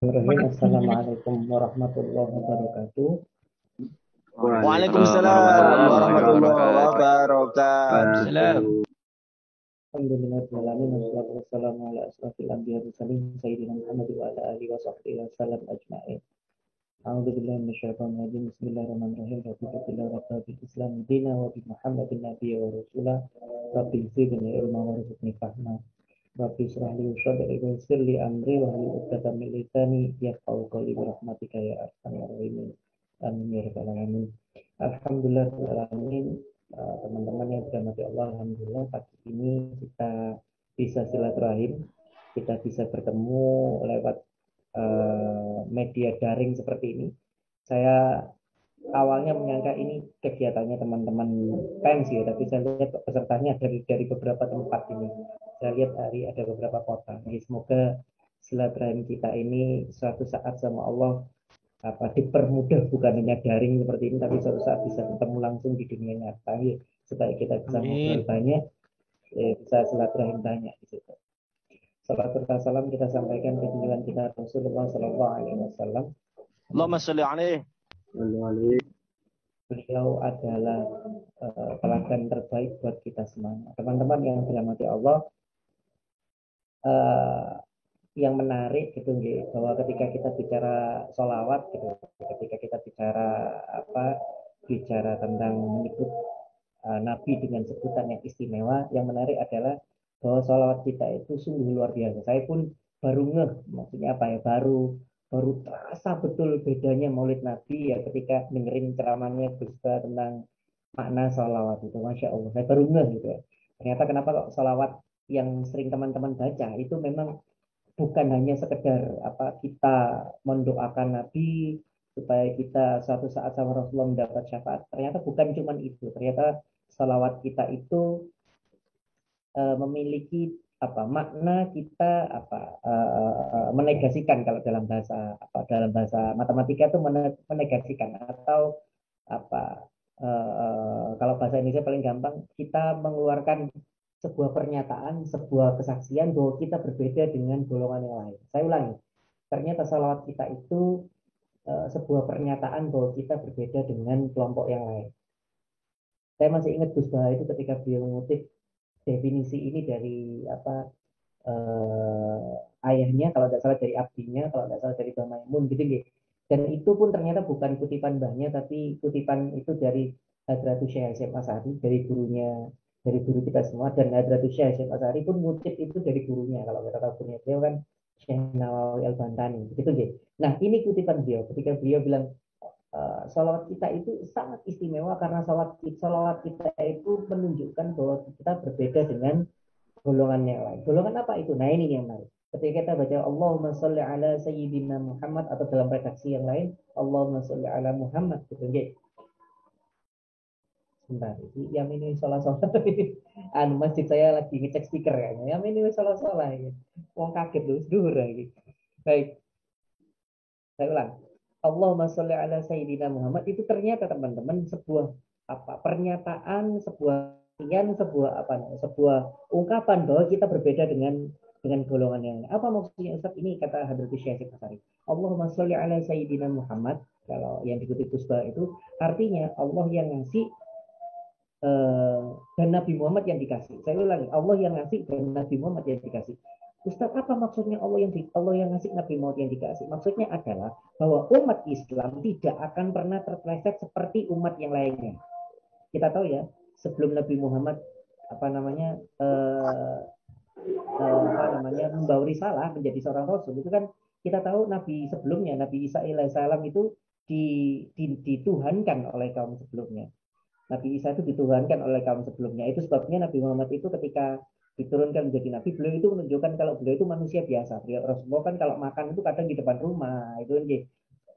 Bismillahirrahmanirrahim. Assalamualaikum warahmatullahi wabarakatuh. Waalaikumsalam warahmatullahi wabarakatuh. Alhamdulillah alamin wassalatu wassalamu ala asrafil anbiya wa sayyidina Muhammad wa ala alihi wa sahbihi wa sallam ajma'in. A'udzu billahi minasyaitonir rajim. Bismillahirrahmanirrahim. Billah rabbil islam dina wa bi Muhammadin nabiyya wa rasulah. Rabbi zidni ilma wa rizqni fahma. Rabbi syrah li sadri wa yassir li amri wa hlul 'uqdatam min lisani yafqahu qawli bi rahmatika ya arhamar rahimin. Amin ya rabbal alamin. Alhamdulillah alamin. Uh, teman-teman yang dirahmati Allah alhamdulillah pagi ini kita bisa silaturahim, kita bisa bertemu lewat uh, media daring seperti ini. Saya awalnya menyangka ini kegiatannya teman-teman pensi ya, tapi saya lihat pesertanya dari dari beberapa tempat ini. Saya lihat hari ada beberapa kota. Jadi semoga silaturahim kita ini suatu saat sama Allah apa dipermudah bukan hanya daring seperti ini tapi suatu saat bisa ketemu langsung di dunia nyata ya, supaya kita bisa ngobrol banyak ya, bisa silaturahim banyak di situ. Salat salam kita sampaikan ke junjungan kita Rasulullah Sallallahu Alaihi Wasallam. Allahumma salli alaihi beliau adalah uh, teladan terbaik buat kita semua. Teman-teman yang dirahmati Allah, uh, yang menarik gitu bahwa ketika kita bicara solawat gitu, ketika kita bicara apa bicara tentang menyebut uh, Nabi dengan sebutan yang istimewa, yang menarik adalah bahwa solawat kita itu sungguh luar biasa. Saya pun baru ngeh, maksudnya apa ya, baru baru terasa betul bedanya maulid Nabi ya ketika dengerin ceramahnya Gus tentang makna salawat itu. Masya Allah. Saya baru ngeh gitu ya. Ternyata kenapa kok salawat yang sering teman-teman baca itu memang bukan hanya sekedar apa kita mendoakan Nabi supaya kita suatu saat sama Rasulullah mendapat syafaat. Ternyata bukan cuma itu. Ternyata salawat kita itu uh, memiliki apa makna kita apa uh, menegasikan kalau dalam bahasa apa dalam bahasa matematika itu menegasikan atau apa uh, kalau bahasa Indonesia paling gampang kita mengeluarkan sebuah pernyataan sebuah kesaksian bahwa kita berbeda dengan golongan yang lain. Saya ulangi ternyata salawat kita itu uh, sebuah pernyataan bahwa kita berbeda dengan kelompok yang lain. Saya masih ingat Gus Bah itu ketika beliau mengutip definisi ini dari apa uh, ayahnya kalau tidak salah dari abdinya kalau tidak salah dari Bamaimun gitu gitu dan itu pun ternyata bukan kutipan mbahnya tapi kutipan itu dari Hadratus Syekh Hasyim Asari dari gurunya dari guru kita semua. Dan Hadratus Syekh Hasyim Asari pun ngutip itu dari gurunya kalau kita tahu gurunya beliau kan Syekh Nawawi Al-Bantani gitu gitu nah ini kutipan beliau. Ketika beliau bilang uh, salawat kita itu sangat istimewa karena salawat kita itu menunjukkan bahwa kita berbeda dengan golongan yang lain. Golongan apa itu? Nah ini yang menarik. Ketika kita baca Allahumma salli ala Sayyidina Muhammad atau dalam redaksi yang lain Allahumma salli ala Muhammad gitu. Okay. Sebentar, yang ini sholat sholat anu masjid saya lagi ngecek speaker kayaknya. Yang ini sholat sholat ya. Wong kaget loh, duhur lagi. Baik, saya ulang Allahumma sholli ala Sayyidina Muhammad itu ternyata teman-teman sebuah apa pernyataan sebuah yang sebuah apa sebuah ungkapan bahwa kita berbeda dengan dengan golongan yang. Apa maksudnya Ustaz ini kata Hadratus Syekh Fasari. Allahumma sholli ala Sayyidina Muhammad kalau yang dikutip Kusba itu artinya Allah yang ngasih uh, dan Nabi Muhammad yang dikasih. Saya ulangi, Allah yang ngasih dan Nabi Muhammad yang dikasih. Ustaz, apa maksudnya Allah yang di, Allah yang ngasih Nabi Muhammad yang dikasih? Maksudnya adalah bahwa umat Islam tidak akan pernah terpleset seperti umat yang lainnya. Kita tahu ya, sebelum Nabi Muhammad apa namanya eh, eh, apa namanya membawa risalah menjadi seorang rasul itu kan kita tahu Nabi sebelumnya Nabi Isa alaihissalam itu di, di, dituhankan oleh kaum sebelumnya. Nabi Isa itu dituhankan oleh kaum sebelumnya. Itu sebabnya Nabi Muhammad itu ketika diturunkan menjadi nabi beliau itu menunjukkan kalau beliau itu manusia biasa. Beliau Rasulullah kan kalau makan itu kadang di depan rumah itu kan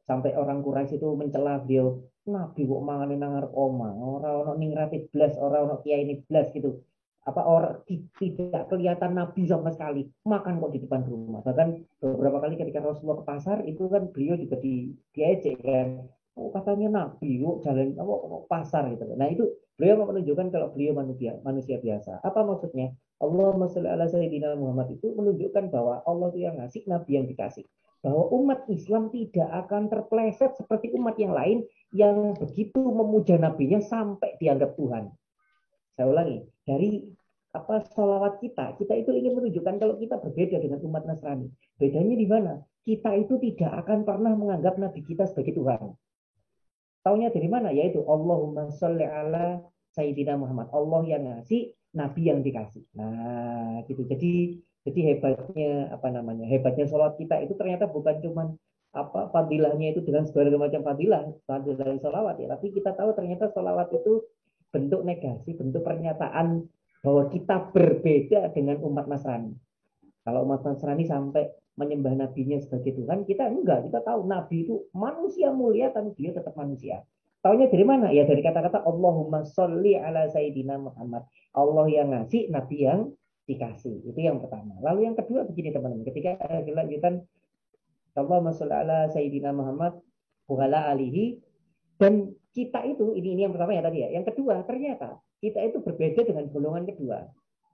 sampai orang Quraisy itu mencela beliau nabi kok mangan nang koma orang orang ning blas orang orang kiai ini blas gitu. Apa orang tidak kelihatan nabi sama sekali. Makan kok di depan rumah. Bahkan beberapa kali ketika Rasulullah ke pasar itu kan beliau juga di diejek kan. Oh katanya nabi kok jalan apa pasar gitu. Nah itu beliau menunjukkan kalau beliau manusia manusia biasa. Apa maksudnya Allahumma sholli ala sayyidina Muhammad itu menunjukkan bahwa Allah itu yang ngasih, Nabi yang dikasih. Bahwa umat Islam tidak akan terpleset seperti umat yang lain yang begitu memuja nabinya sampai dianggap Tuhan. Saya ulangi, dari apa sholawat kita, kita itu ingin menunjukkan kalau kita berbeda dengan umat Nasrani. Bedanya di mana? Kita itu tidak akan pernah menganggap nabi kita sebagai Tuhan. Taunya dari mana? Yaitu Allahumma sholli ala Sayyidina Muhammad. Allah yang ngasih, Nabi yang dikasih. Nah, gitu. Jadi jadi hebatnya apa namanya? Hebatnya sholat kita itu ternyata bukan cuma apa fadilahnya itu dengan segala macam fadilah, fadilah sholawat ya. Tapi kita tahu ternyata sholawat itu bentuk negasi, bentuk pernyataan bahwa kita berbeda dengan umat Nasrani. Kalau umat Nasrani sampai menyembah nabinya sebagai Tuhan, kita enggak. Kita tahu nabi itu manusia mulia, tapi dia tetap manusia. Taunya dari mana? Ya dari kata-kata Allahumma sholli ala Sayyidina Muhammad. Allah yang ngasih, Nabi yang dikasih. Itu yang pertama. Lalu yang kedua begini teman-teman. Ketika ada lanjutan Allahumma sholli ala Sayyidina Muhammad wa alihi dan kita itu ini ini yang pertama ya tadi ya. Yang kedua ternyata kita itu berbeda dengan golongan kedua.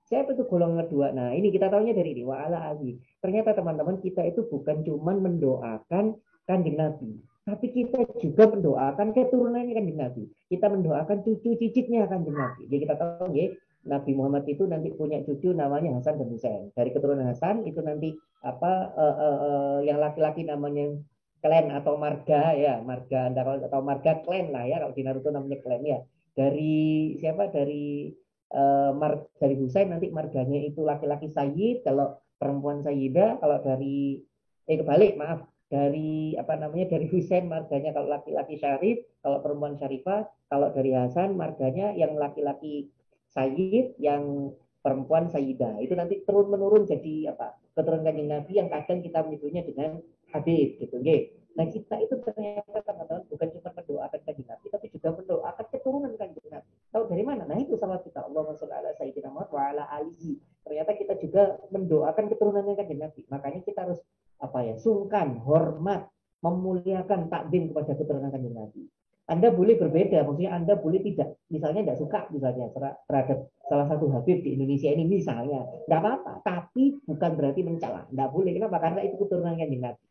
Siapa itu golongan kedua? Nah, ini kita tahunya dari ini wa ala alihi. Ternyata teman-teman kita itu bukan cuma mendoakan kanjeng Nabi, tapi kita juga mendoakan keturunannya kan Nabi. Kita mendoakan cucu cicitnya kan Nabi. Jadi kita tahu ya, Nabi Muhammad itu nanti punya cucu namanya Hasan dan Husain. Dari keturunan Hasan itu nanti apa uh, uh, uh, yang laki-laki namanya klan atau marga ya, marga atau marga klan lah ya kalau di Naruto namanya klan ya. Dari siapa? Dari uh, mar, dari Husain nanti marganya itu laki-laki Sayyid, kalau perempuan Sayyidah, kalau dari eh kebalik maaf dari apa namanya dari Husain marganya kalau laki-laki Syarif, kalau perempuan Syarifah, kalau dari Hasan marganya yang laki-laki Sayyid, yang perempuan Sayyidah. Itu nanti turun menurun jadi apa? keturunan kanjeng Nabi yang kadang kita menyebutnya dengan hadis gitu, nggih. Nah, kita itu ternyata teman-teman bukan cuma mendoakan kanjeng Nabi, tapi juga mendoakan keturunan kanjeng Nabi. Tahu dari mana? Nah, itu salah kita. Allahumma sholli ala sayyidina Muhammad wa ala alihi. Ternyata kita juga mendoakan keturunannya kanjeng Nabi. Makanya kita harus apa ya sungkan, hormat, memuliakan takdim kepada keterangan kanjeng Nabi. Anda boleh berbeda, maksudnya Anda boleh tidak, misalnya tidak suka misalnya terhadap salah satu Habib di Indonesia ini misalnya, tidak apa-apa, tapi bukan berarti mencela, tidak boleh. Kenapa? Karena itu keturunan kanjeng Nabi.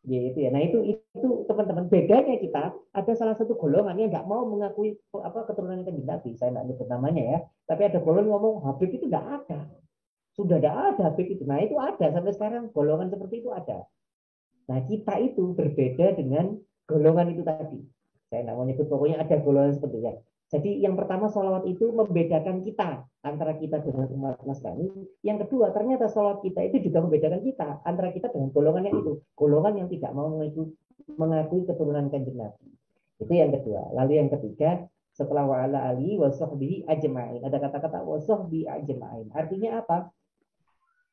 Ya, itu ya. Nah itu itu teman-teman bedanya kita ada salah satu golongan yang nggak mau mengakui apa keturunan kanjeng Nabi. Saya tidak nyebut namanya ya. Tapi ada golongan ngomong Habib itu tidak ada. Sudah tidak ada begitu. Nah itu ada sampai sekarang golongan seperti itu ada. Nah kita itu berbeda dengan golongan itu tadi. Saya tidak mau nyebut pokoknya ada golongan seperti itu. Jadi yang pertama sholawat itu membedakan kita antara kita dengan umat Nasrani. Yang kedua ternyata sholawat kita itu juga membedakan kita antara kita dengan golongan yang itu. Golongan yang tidak mau mengakui, mengakui keturunan kanjeng Nabi. Itu yang kedua. Lalu yang ketiga setelah wa'ala ali wasohbihi ajma'in. Ada kata-kata wasohbi ajma'in. Artinya apa?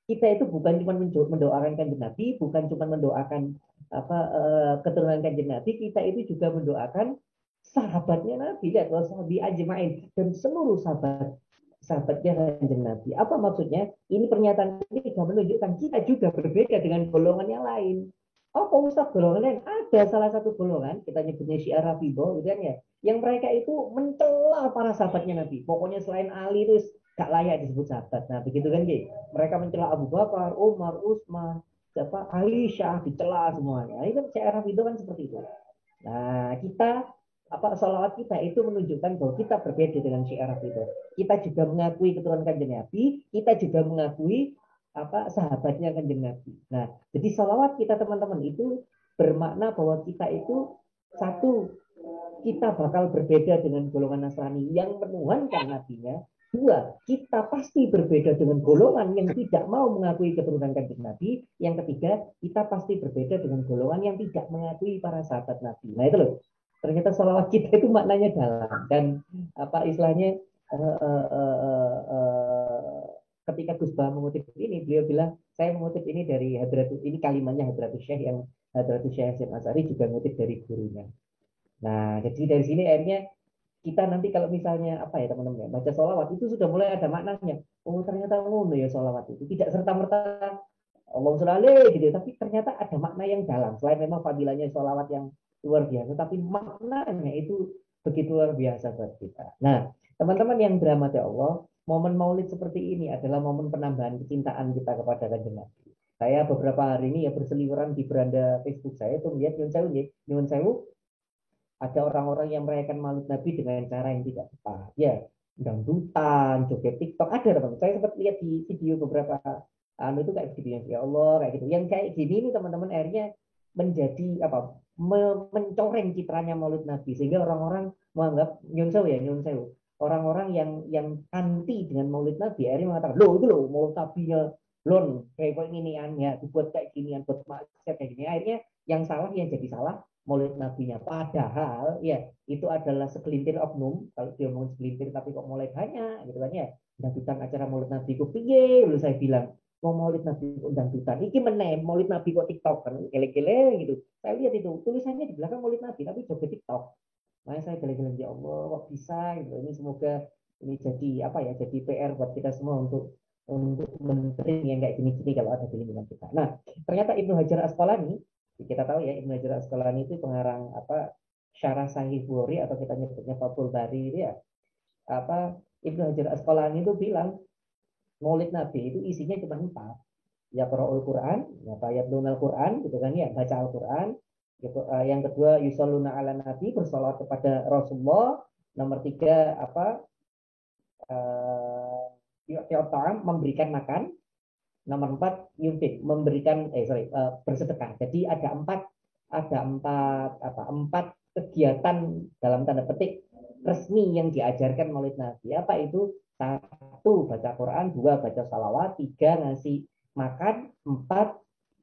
Kita itu bukan cuma mendoakan kanjeng Nabi, bukan cuma mendoakan apa uh, keturunan kanjeng Nabi, kita itu juga mendoakan sahabatnya Nabi dan sahabi ajmain dan seluruh sahabat sahabatnya kanjeng Nabi. Apa maksudnya? Ini pernyataan ini juga menunjukkan kita juga berbeda dengan golongan yang lain. Oh, Ustaz golongan lain ada salah satu golongan kita nyebutnya Syiar Rafibo, gitu kan ya, yang mereka itu mencela para sahabatnya Nabi. Pokoknya selain Ali terus gak layak disebut sahabat. Nah, begitu kan, Ji? Mereka mencela Abu Bakar, Umar, Utsman, siapa? Aisyah, dicela semuanya. Ini kan era itu kan seperti itu. Nah, kita apa salawat kita itu menunjukkan bahwa kita berbeda dengan syiar itu. Kita juga mengakui keturunan kanjeng Nabi, kita juga mengakui apa sahabatnya kanjeng Nabi. Nah, jadi salawat kita teman-teman itu bermakna bahwa kita itu satu kita bakal berbeda dengan golongan Nasrani yang menuhankan nabinya Dua, kita pasti berbeda dengan golongan yang tidak mau mengakui keturunan kanjeng Nabi. Yang ketiga, kita pasti berbeda dengan golongan yang tidak mengakui para sahabat Nabi. Nah itu loh, ternyata salawat kita itu maknanya dalam dan apa istilahnya uh, uh, uh, uh, ketika Gus Bah mengutip ini, beliau bilang saya mengutip ini dari Hadratus ini kalimatnya Hadratus Syekh yang Hadratus Syekh Hasim Asari juga mengutip dari gurunya. Nah, jadi dari sini akhirnya kita nanti kalau misalnya apa ya teman-teman ya, baca sholawat itu sudah mulai ada maknanya. Oh ternyata ngono ya sholawat itu tidak serta merta Allah sholawat gitu, tapi ternyata ada makna yang dalam. Selain memang fadilahnya sholawat yang luar biasa, tapi maknanya itu begitu luar biasa buat kita. Nah teman-teman yang dirahmati Allah, momen maulid seperti ini adalah momen penambahan kecintaan kita kepada kanjeng Nabi. Saya beberapa hari ini ya berseliweran di beranda Facebook saya itu melihat Nyun Sewu, Sewu ada orang-orang yang merayakan maulid Nabi dengan cara yang tidak tepat. Ya, dangdutan, joget TikTok ada teman. Saya sempat lihat di video beberapa anu itu kayak gitu ya Allah kayak gitu. Yang kayak gini ini teman-teman akhirnya menjadi apa? mencoreng citranya Maulid Nabi sehingga orang-orang menganggap nyun ya nyun. Orang-orang yang yang anti dengan Maulid Nabi akhirnya mengatakan, "Loh, itu loh Maulid Nabinya lon kayak kok ini ya dibuat kayak gini buat maksiat kayak gini." Akhirnya yang salah yang jadi salah maulid nabinya. Padahal ya itu adalah segelintir oknum. Kalau dia mau segelintir tapi kok mulai banyak gitu kan ya. Dangdutan acara maulid nabi ku piye lu saya bilang mau maulid nabi undang dutan iki menem maulid nabi kok tiktok kan gele-gele gitu saya lihat itu tulisannya di belakang maulid nabi tapi joget tiktok makanya saya gele-gele ya Allah kok bisa gitu ini semoga ini jadi apa ya jadi PR buat kita semua untuk untuk menteri yang kayak gini-gini kalau ada di lingkungan kita. Nah, ternyata Ibnu Hajar Asqalani kita tahu ya Ibnu Hajar Asqalani itu pengarang apa Syarah Sahih Bukhari atau kita nyebutnya Fathul Bari itu ya. Apa Ibnu Hajar Asqalani itu bilang Maulid Nabi itu isinya cuma empat. Ya Qur'ul Quran ya Tayatlunal Quran gitu kan ya baca Al-Quran. Eh, yang kedua yusalluna ala nabi bersolawat kepada Rasulullah. Nomor tiga apa uh, memberikan makan Nomor empat, yunfik, memberikan, eh sorry, uh, bersedekah. Jadi ada empat, ada empat, apa, empat kegiatan dalam tanda petik resmi yang diajarkan Maulid Nabi. Apa itu? Satu, baca Quran. Dua, baca salawat. Tiga, ngasih makan. Empat,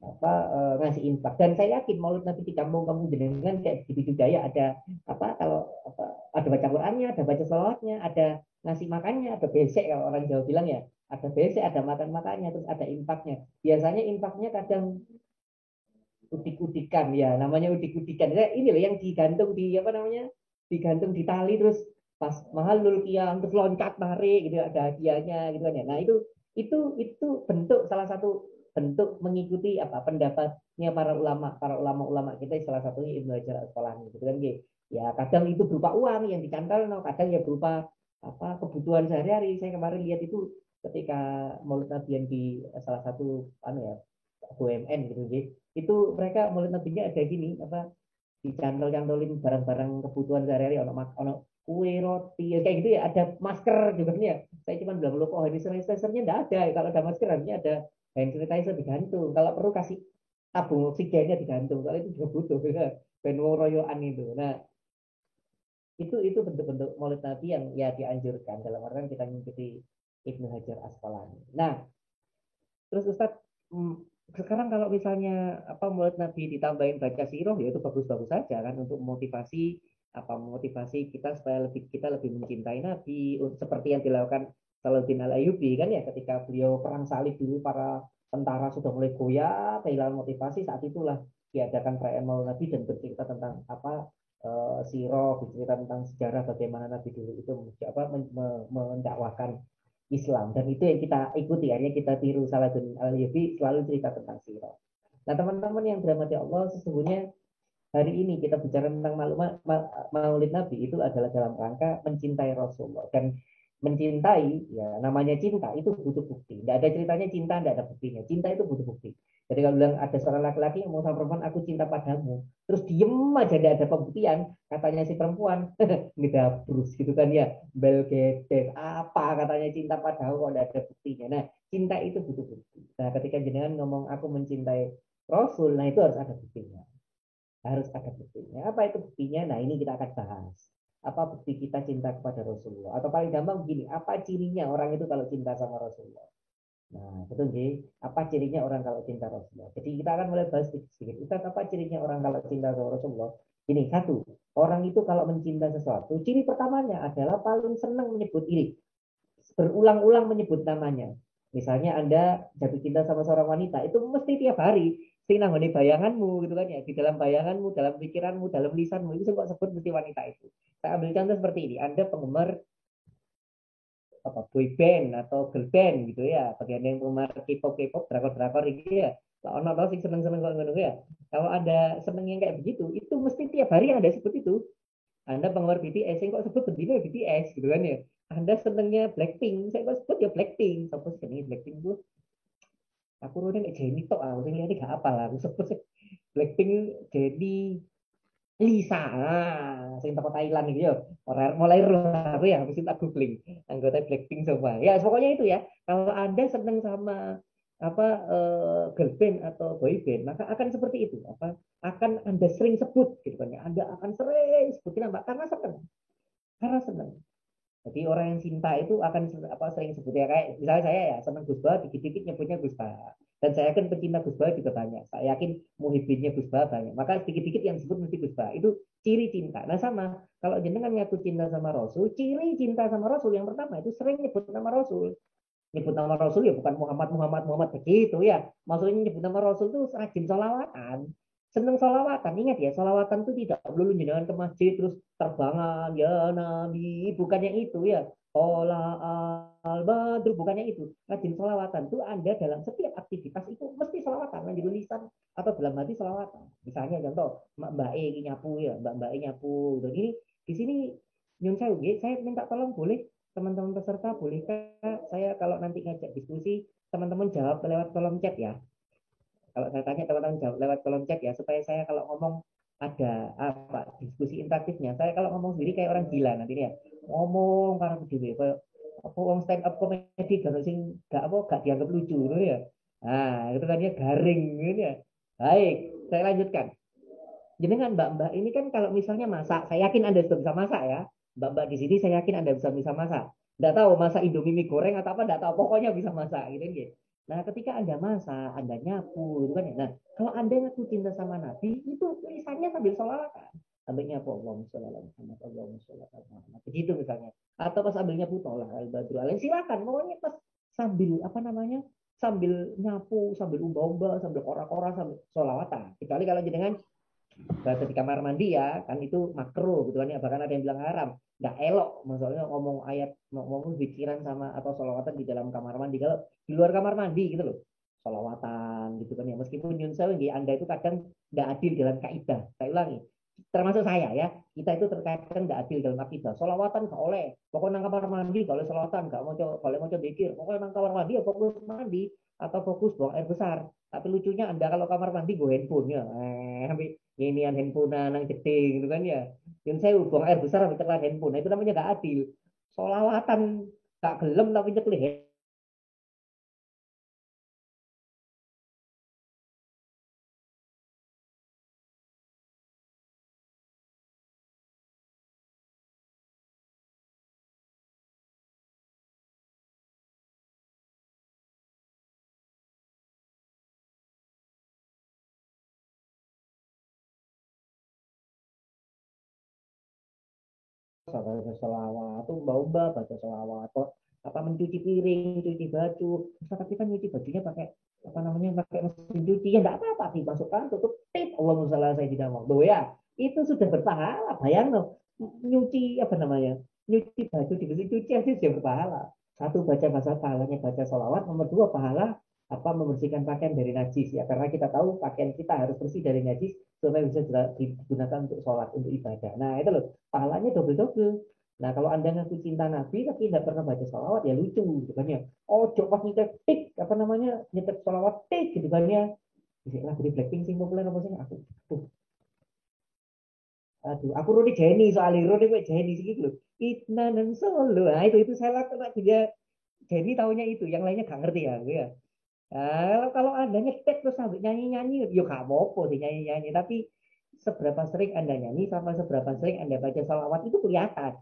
apa uh, ngasih infak dan saya yakin Maulid Nabi di kampung-kampung jenengan kayak juga ya ada apa kalau apa ada baca Qurannya ada baca salawatnya ada ngasih makannya ada besek kalau orang Jawa bilang ya ada BC, ada makan-makannya, terus ada infaknya. Biasanya infaknya kadang udik-udikan ya, namanya udik-udikan. Ya, ini loh yang digantung di apa namanya? Digantung di tali terus pas mahal kiam terus loncat tarik gitu ada hadiahnya gitu kan ya. Nah, itu itu itu bentuk salah satu bentuk mengikuti apa pendapatnya para ulama para ulama-ulama kita salah satunya Ibnu Hajar Asqalani gitu kan ya kadang itu berupa uang yang dicantol no kadang ya berupa apa kebutuhan sehari-hari saya kemarin lihat itu ketika Maulid Nabi yang di salah satu anu ya BUMN gitu gitu itu mereka Maulid Nabinya ada gini apa dicantol-cantolin barang-barang kebutuhan sehari-hari ono ono kue roti ya, kayak gitu ya ada masker juga nih ya? Saya cuma bilang lupa oh ini sanitizernya enggak ada kalau ada masker harusnya ada hand sanitizer digantung. Kalau perlu kasih tabung oksigennya digantung. Kalau itu juga butuh ya? Royoan itu. Nah itu itu bentuk-bentuk maulid nabi yang ya dianjurkan. Dalam artian kita mengikuti Ibnu Hajar Asqalani. Nah, terus Ustadz, hmm, sekarang kalau misalnya apa mulut Nabi ditambahin baca siroh ya itu bagus-bagus saja kan untuk motivasi apa motivasi kita supaya lebih kita lebih mencintai Nabi seperti yang dilakukan Salahuddin Al Ayyubi kan ya ketika beliau perang salib dulu para tentara sudah mulai goyah kehilangan motivasi saat itulah diadakan perayaan Nabi dan bercerita tentang apa uh, siroh bercerita tentang sejarah bagaimana Nabi dulu itu apa mendakwakan Islam dan itu yang kita ikuti akhirnya kita tiru Salahuddin al Yubi selalu cerita tentang sirah. Nah teman-teman yang dirahmati Allah sesungguhnya hari ini kita bicara tentang maulid Nabi itu adalah dalam rangka mencintai Rasulullah dan mencintai ya namanya cinta itu butuh bukti. Tidak ada ceritanya cinta tidak ada buktinya. Cinta itu butuh bukti. Jadi kalau bilang ada seorang laki-laki yang mau sama perempuan, aku cinta padamu. Terus diem aja tidak ada pembuktian. Katanya si perempuan, ngedabrus gitu kan ya. Belgedes, apa katanya cinta padamu kalau ada buktinya. Nah, cinta itu butuh bukti. Nah, ketika jenengan ngomong aku mencintai Rasul, nah itu harus ada buktinya. Harus ada buktinya. Apa itu buktinya? Nah, ini kita akan bahas. Apa bukti kita cinta kepada Rasulullah? Atau paling gampang begini, apa cirinya orang itu kalau cinta sama Rasulullah? Nah, betul nggih. Apa cirinya orang kalau cinta Rasulullah? Jadi kita akan mulai bahas sedikit. Ustaz, apa cirinya orang kalau cinta Rasulullah? Ini satu, orang itu kalau mencinta sesuatu, ciri pertamanya adalah paling senang menyebut diri. Berulang-ulang menyebut namanya. Misalnya Anda jatuh cinta sama seorang wanita, itu mesti tiap hari sinang bayanganmu gitu kan ya di dalam bayanganmu dalam pikiranmu dalam lisanmu itu sebut sebut mesti wanita itu saya ambil contoh seperti ini anda penggemar apa boy band atau girl band gitu ya bagian yang penggemar K-pop K-pop drakor drakor gitu ya kalau ono sih seneng seneng kalau ya kalau ada seneng yang kayak begitu itu mesti tiap hari ada seperti itu Anda penggemar BTS, saya kok sebut bendina BTS gitu kan ya. Anda senengnya Blackpink, saya kok sebut ya Blackpink. Siapa sih Blackpink gue? Aku udah nggak Jenny tok, aku sih ini gak apa lah. Aku sebut Blackpink Jenny Lisa, ah, sing toko Thailand gitu ya. Mulai roh aku ya, mesti tak googling. Anggota Blackpink coba. Ya, pokoknya itu ya. Kalau Anda seneng sama apa uh, girl band atau boy band maka akan seperti itu apa akan anda sering sebut gitu kan ya anda akan sering sebutin apa karena senang karena senang jadi orang yang cinta itu akan apa sering sebut ya kayak misalnya saya ya senang Gus Bah dikit-dikit nyebutnya Gus Bah dan saya yakin pecinta Gus Bah juga banyak. Saya yakin muhibinnya Gus Bah banyak. Maka sedikit-sedikit yang disebut mesti Gus Bah itu ciri cinta. Nah sama. Kalau jenengan ngaku cinta sama Rasul ciri cinta sama Rasul yang pertama itu sering nyebut nama Rasul. Nyebut nama Rasul ya bukan Muhammad Muhammad Muhammad begitu ya. Maksudnya nyebut nama Rasul itu rajin sholawatan seneng sholawatan. Ingat ya sholawatan itu tidak perlu jangan ke masjid terus terbangan ya Nabi. Bukannya itu ya. Ola al badr bukannya itu. Rajin sholawatan itu anda dalam setiap aktivitas itu. Mesti sholawatan lanjut lisan atau dalam hati sholawatan. Misalnya contoh mbak mbak E nyapu ya mbak mbak E nyapu. Dan ini di sini nyun saya saya minta tolong boleh teman-teman peserta bolehkah saya kalau nanti ngajak diskusi teman-teman jawab lewat kolom chat ya kalau saya tanya teman-teman jawab lewat kolom chat ya supaya saya kalau ngomong ada apa diskusi interaktifnya saya kalau ngomong sendiri kayak orang gila nanti ya ngomong karena begini kayak apa orang stand up comedy kalau sing gak apa gak dianggap lucu gitu ya nah itu kan dia garing gitu ya baik saya lanjutkan jenengan mbak-mbak ini kan kalau misalnya masak saya yakin anda sudah bisa masak ya Mbak-mbak di sini saya yakin Anda bisa bisa masak. Tidak tahu masak Indomie mie goreng atau apa, tidak tahu. Pokoknya bisa masak gitu gitu. Nah, ketika Anda masak, Anda nyapu, gitu kan ya. Nah, kalau Anda ngaku cinta sama Nabi, itu tulisannya sambil sholawatan. Sambil nyapu, Allahumma sholli ala Muhammad, Allahumma sholli Muhammad. Begitu misalnya. Atau pas sambil nyapu, tolak al-badru alaih. Silakan, pokoknya pas sambil, apa namanya, sambil nyapu, sambil umba-umba, sambil kora-kora, sambil sholawatan. Kecuali kalau jenengan di kamar mandi ya kan itu makro gitu kan ya bahkan ada yang bilang haram. Nggak elok maksudnya ngomong ayat ngomong pikiran sama atau solawatan di dalam kamar mandi. Kalau di luar kamar mandi gitu loh solawatan gitu kan ya. Meskipun Yun Sewengi anda itu kadang nggak adil dalam kaidah. Saya ulangi termasuk saya ya kita itu terkadang nggak adil dalam akidah. Solawatan nggak oleh pokoknya nang kamar mandi kalau solawatan nggak mau coba mau coba pikir. Pokoknya nang kamar mandi ya fokus mandi atau fokus buang air besar. Tapi lucunya anda kalau kamar mandi gue handphonenya eh ini yang handphone nang jeding gitu kan ya. Yang saya buang air besar sampai tekan handphone. Nah, itu namanya gak adil. Solawatan gak gelem tapi nyekel baca selawat, mbak baca selawat, apa mencuci piring, cuci baju. Ustaz, tapi kan nyuci bajunya pakai apa namanya pakai mesin cuci? Ya enggak apa-apa dimasukkan tutup. Tip Allah salah saya tidak mau. Ya itu sudah berpahala. Bayang loh nyuci apa namanya nyuci baju di mesin cuci aja sudah berpahala. Satu baca bahasa pahalanya baca sholawat. Nomor dua pahala apa membersihkan pakaian dari najis. Ya karena kita tahu pakaian kita harus bersih dari najis supaya bisa digunakan untuk sholat untuk ibadah. Nah itu loh pahalanya double double nah kalau anda ngaku cinta nabi tapi tidak pernah baca sholawat ya lucu gitu kan ya oh coba nyetek tik apa namanya nyetek sholawat tik gitu kan ya lah di Blackpink sih populer apa sih? Aku tuh aduh aku Roni Jenny soalnya. Roni gue Jenny sih gitu Itna dan Solo. Nah itu itu saya lakukan dia Jenny tahunya itu. Yang lainnya gak ngerti ya ya Nah, kalau Anda nyetek terus sambil nyanyi-nyanyi, ya gak apa-apa sih nyanyi-nyanyi. Tapi seberapa sering Anda nyanyi sama seberapa sering Anda baca salawat itu kelihatan.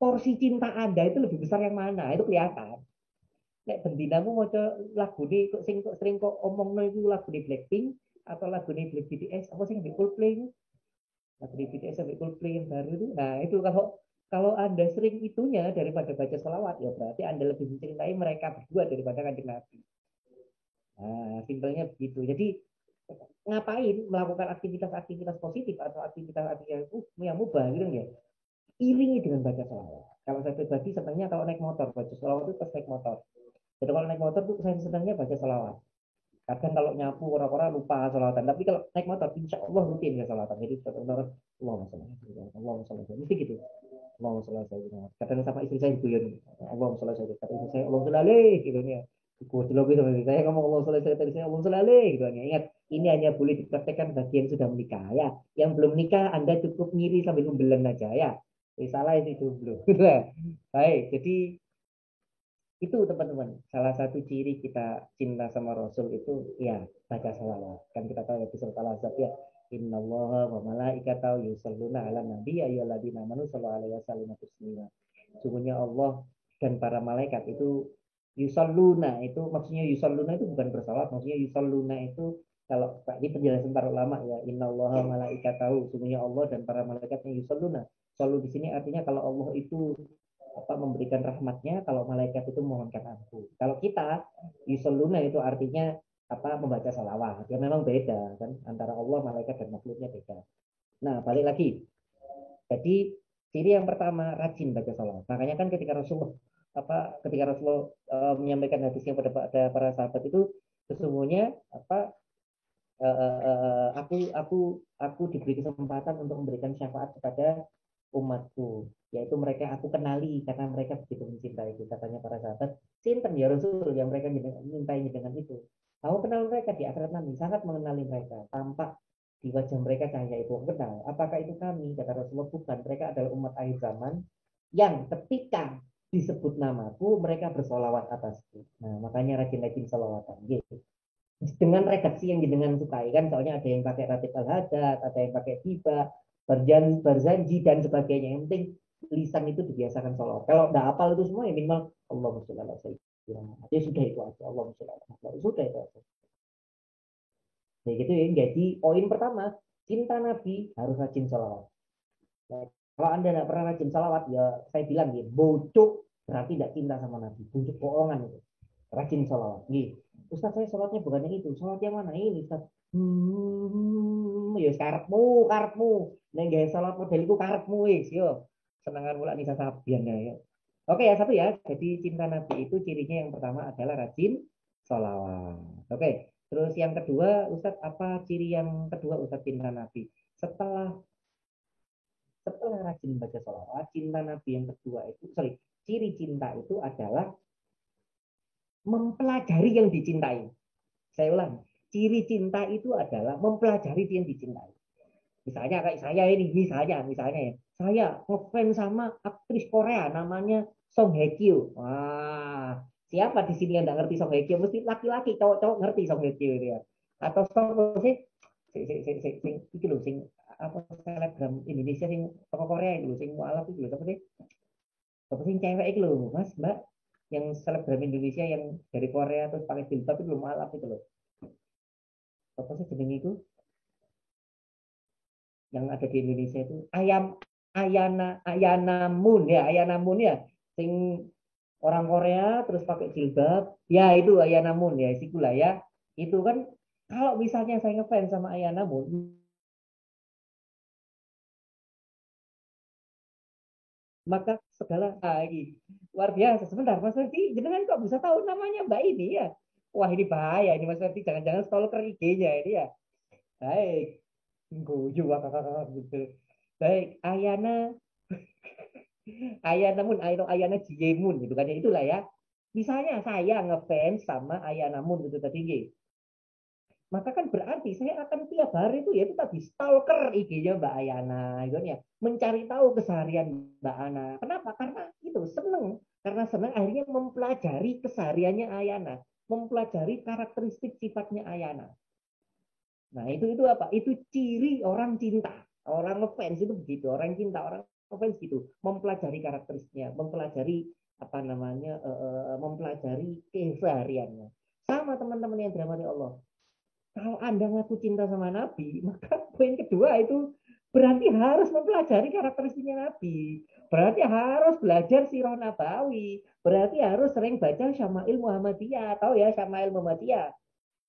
Porsi cinta Anda itu lebih besar yang mana? Itu kelihatan. Nek mau lagu ini kok sing kok sering kok omong no itu lagu di Blackpink atau lagu di Black BTS apa sih yang Coldplay lagu di BTS sampai Coldplay yang baru itu nah itu kalau kalau anda sering itunya daripada baca salawat ya berarti anda lebih mencintai mereka berdua daripada kanjeng Nabi Nah, simpelnya begitu. Jadi ngapain melakukan aktivitas-aktivitas positif atau aktivitas-aktivitas yang mubah gitu ya. Iringi dengan baca salawat. Kalau saya pribadi senangnya kalau naik motor baca salawat itu pas naik motor. Jadi kalau naik motor tuh saya senangnya baca salawat. kadang kalau nyapu orang-orang lupa salawatan tapi kalau naik motor insya Allah rutin ya salawatan jadi orang Allah masalah Allah masalah mesti gitu Allah masalah kadang sama istri saya guyon Allah masalah saya kata istri saya Allah masalah gitu ya Goblok gitu. Saya ngomong Allah saya tadi saya Allah masalah gitu. Ya ingat ini hanya boleh dipraktekkan bagi yang sudah menikah ya. Yang belum nikah Anda cukup ngiri sambil membelen aja ya. Eh, salah itu belum baik. Jadi itu teman-teman. Salah satu ciri kita cinta sama Rasul itu ya baca salawat. Kan kita tahu ya di surat al-azab ya Inna Allah wa malaikatahu yusalluna ala nabi ayyuhalladzina amanu sallu alaihi wasallam sungguhnya Allah dan para malaikat itu yusalluna itu maksudnya yusalluna itu bukan bersalawat maksudnya yusalluna itu kalau ini penjelasan para ulama ya Inna Allah wa malaikatahu sungguhnya Allah dan para malaikatnya yusalluna selalu di sini artinya kalau Allah itu apa memberikan rahmatnya kalau malaikat itu mohonkan ampun. Kalau kita yusoluna itu artinya apa membaca salawat. Ya memang beda kan antara Allah, malaikat dan makhluknya beda. Nah, balik lagi. Jadi ciri yang pertama rajin baca salawat. Makanya kan ketika Rasulullah apa ketika Rasulullah uh, menyampaikan hadisnya pada, pada para sahabat itu sesungguhnya apa uh, uh, aku aku aku diberi kesempatan untuk memberikan syafaat kepada umatku. Yaitu mereka aku kenali karena mereka begitu mencintai itu katanya para sahabat. Sinten ya Rasul yang mereka mencintai dengan itu. Aku kenal mereka di akhirat nanti sangat mengenali mereka. Tampak di wajah mereka cahaya itu kenal. Apakah itu kami kata Rasulullah bukan. Mereka adalah umat akhir zaman yang ketika disebut namaku mereka bersolawat atasku nah makanya rajin-rajin solawatan gitu dengan redaksi yang dengan sukai kan soalnya ada yang pakai ratib al hadat ada yang pakai tiba berjanji, berjanji dan sebagainya. Yang penting lisan itu dibiasakan sholat. Kalau tidak hafal itu semua ya minimal Allah sholli ala Ya sudah itu aja. Allah sholli ala Sudah itu aja. Nah, gitu ya. Jadi poin pertama, cinta Nabi harus rajin sholawat. Nah, kalau anda tidak pernah rajin sholawat, ya saya bilang ya, bocok berarti tidak cinta sama Nabi. Bocok bohongan itu. Rajin sholawat. Gitu. Ustaz saya sholatnya bukan yang itu. Sholat yang mana? Ini Ustaz. Hmm, ya karepmu, karepmu. Nek gawe sholat model iku karepmu wis yo. Senengan mulai Nisa Sabian ya. Oke ya satu ya. Jadi cinta Nabi itu cirinya yang pertama adalah rajin sholawat. Oke. Terus yang kedua, Ustadz apa ciri yang kedua Ustadz cinta Nabi? Setelah setelah rajin baca sholawat, cinta Nabi yang kedua itu, sorry, ciri cinta itu adalah mempelajari yang dicintai. Saya ulang, ciri cinta itu adalah mempelajari yang dicintai. Misalnya kayak saya ini, misalnya, misalnya ya, saya ngefans sama aktris Korea namanya Song Hye Kyo. Wah, siapa di sini yang nggak ngerti Song Hye Kyo? Mesti laki-laki, cowok-cowok ngerti Song Hye Kyo ya. Atau Song sih, sing sing sing sing sing sing apa selebgram Indonesia sing toko Korea itu sing mualaf itu apa sih? Apa sing cewek itu lho, Mas, Mbak? Yang selebgram Indonesia yang dari Korea terus pakai jilbab itu mualaf itu lho. Apa sih jeneng itu? yang ada di Indonesia itu ayam Ayana Ayana Moon ya Ayana Moon ya sing orang Korea terus pakai jilbab ya itu Ayana Moon ya lah ya itu kan kalau misalnya saya ngefans sama Ayana maka segala lagi luar biasa. Sebentar Mas Ferdi jenengan kok bisa tahu namanya Mbak ini ya? Wah ini bahaya ini Mas Ferdi. Jangan-jangan stalker IG-nya ini ya? Baik. Guyu gitu. Baik, Ayana. Ayana Mun, Ayana, Ayana Jiyemun gitu kan ya itulah ya. Misalnya saya ngefans sama Ayana Mun gitu. Tadi maka kan berarti saya akan tiap hari itu ya itu tadi stalker IG-nya Mbak Ayana gitu ya mencari tahu keseharian Mbak Ana kenapa karena itu seneng karena seneng akhirnya mempelajari kesehariannya Ayana mempelajari karakteristik sifatnya Ayana Nah, itu itu apa? Itu ciri orang cinta. Orang ngefans itu begitu, orang cinta, orang ngefans gitu, mempelajari karakteristiknya, mempelajari apa namanya, uh, mempelajari kesehariannya. Sama teman-teman yang dirahmati Allah. Kalau Anda ngaku cinta sama Nabi, maka poin kedua itu berarti harus mempelajari karakteristiknya Nabi. Berarti harus belajar sirah nabawi. Berarti harus sering baca Syama'il Muhammadiyah. Tahu ya Syama'il Muhammadiyah?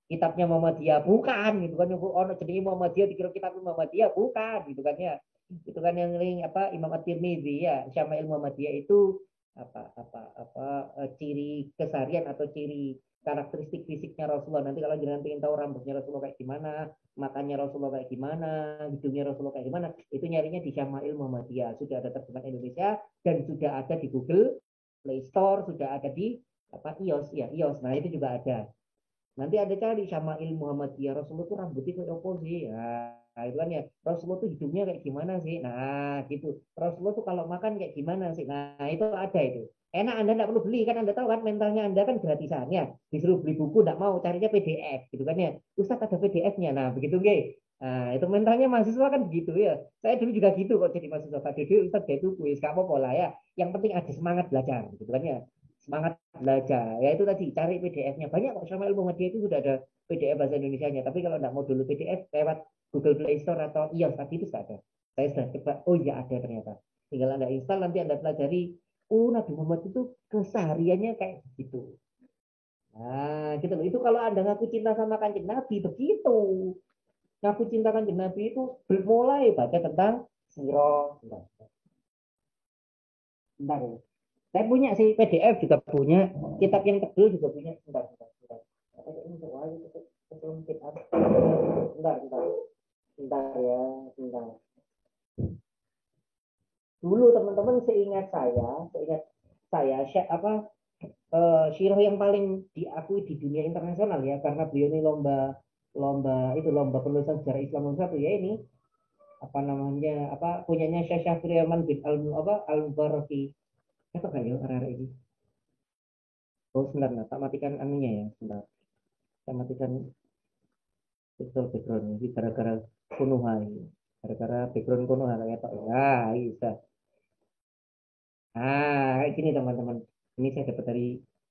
kitabnya Muhammadiyah bukan gitu kan ono jenenge Muhammadiyah dikira kitab Muhammadiyah bukan gitu kan ya itu kan yang ring apa Imam At-Tirmidzi ya Syama'il Muhammadiyah itu apa apa apa e, ciri kesarian atau ciri karakteristik fisiknya Rasulullah. Nanti kalau jenengan ingin tahu rambutnya Rasulullah kayak gimana, matanya Rasulullah kayak gimana, hidungnya Rasulullah kayak gimana, itu nyarinya di Syama'il Muhammadiyah. Sudah ada terjemahan Indonesia dan sudah ada di Google Play Store, sudah ada di apa iOS ya iOS. Nah itu juga ada. Nanti ada cari Syama'il Muhammadiyah Rasulullah itu rambutnya kayak apa sih? Nah, itu kan ya Rasulullah tuh hidungnya kayak gimana sih? Nah gitu. Rasulullah tuh kalau makan kayak gimana sih? Nah itu ada itu enak Anda tidak perlu beli kan Anda tahu kan mentalnya Anda kan gratisannya. Disuruh beli buku tidak mau carinya PDF gitu kan ya. Ustadz ada PDF-nya nah begitu gak nah itu mentalnya mahasiswa kan begitu ya. Saya dulu juga gitu kok jadi mahasiswa. Pak Dede Ustadz itu kuis kamu pola ya. Yang penting ada semangat belajar gitu kan ya. Semangat belajar. Ya itu tadi cari PDF-nya banyak kok sama ilmu media itu sudah ada PDF bahasa Indonesia-nya. Tapi kalau tidak mau dulu PDF lewat Google Play Store atau iOS tadi itu sudah ada. Saya sudah coba oh iya ada ternyata. Tinggal anda install nanti anda pelajari oh Nabi Muhammad itu kesehariannya kayak gitu. Nah, gitu loh. Itu kalau Anda ngaku cinta sama kanjeng Nabi, begitu. Ngaku cinta kanjeng Nabi itu bermulai baca tentang siro. Bentar. Ya. Saya punya sih PDF juga punya, kitab yang tebel juga punya. Bentar, bentar, bentar. Bentar, bentar. Bentar ya, bentar dulu teman-teman seingat saya, seingat saya apa uh, yang paling diakui di dunia internasional ya karena beliau ini lomba lomba itu lomba penulisan sejarah Islam nomor satu ya ini apa namanya apa punyanya Syekh Syafri Yaman bin Al apa Al Baraki apa kan ya arah ini? Oh sebentar nah, tak matikan anunya ya sebentar. Tak matikan betul background ini gara-gara kunuhai gara-gara background kunuhai ya tak ya bisa Nah, kayak gini teman-teman. Ini saya dapat dari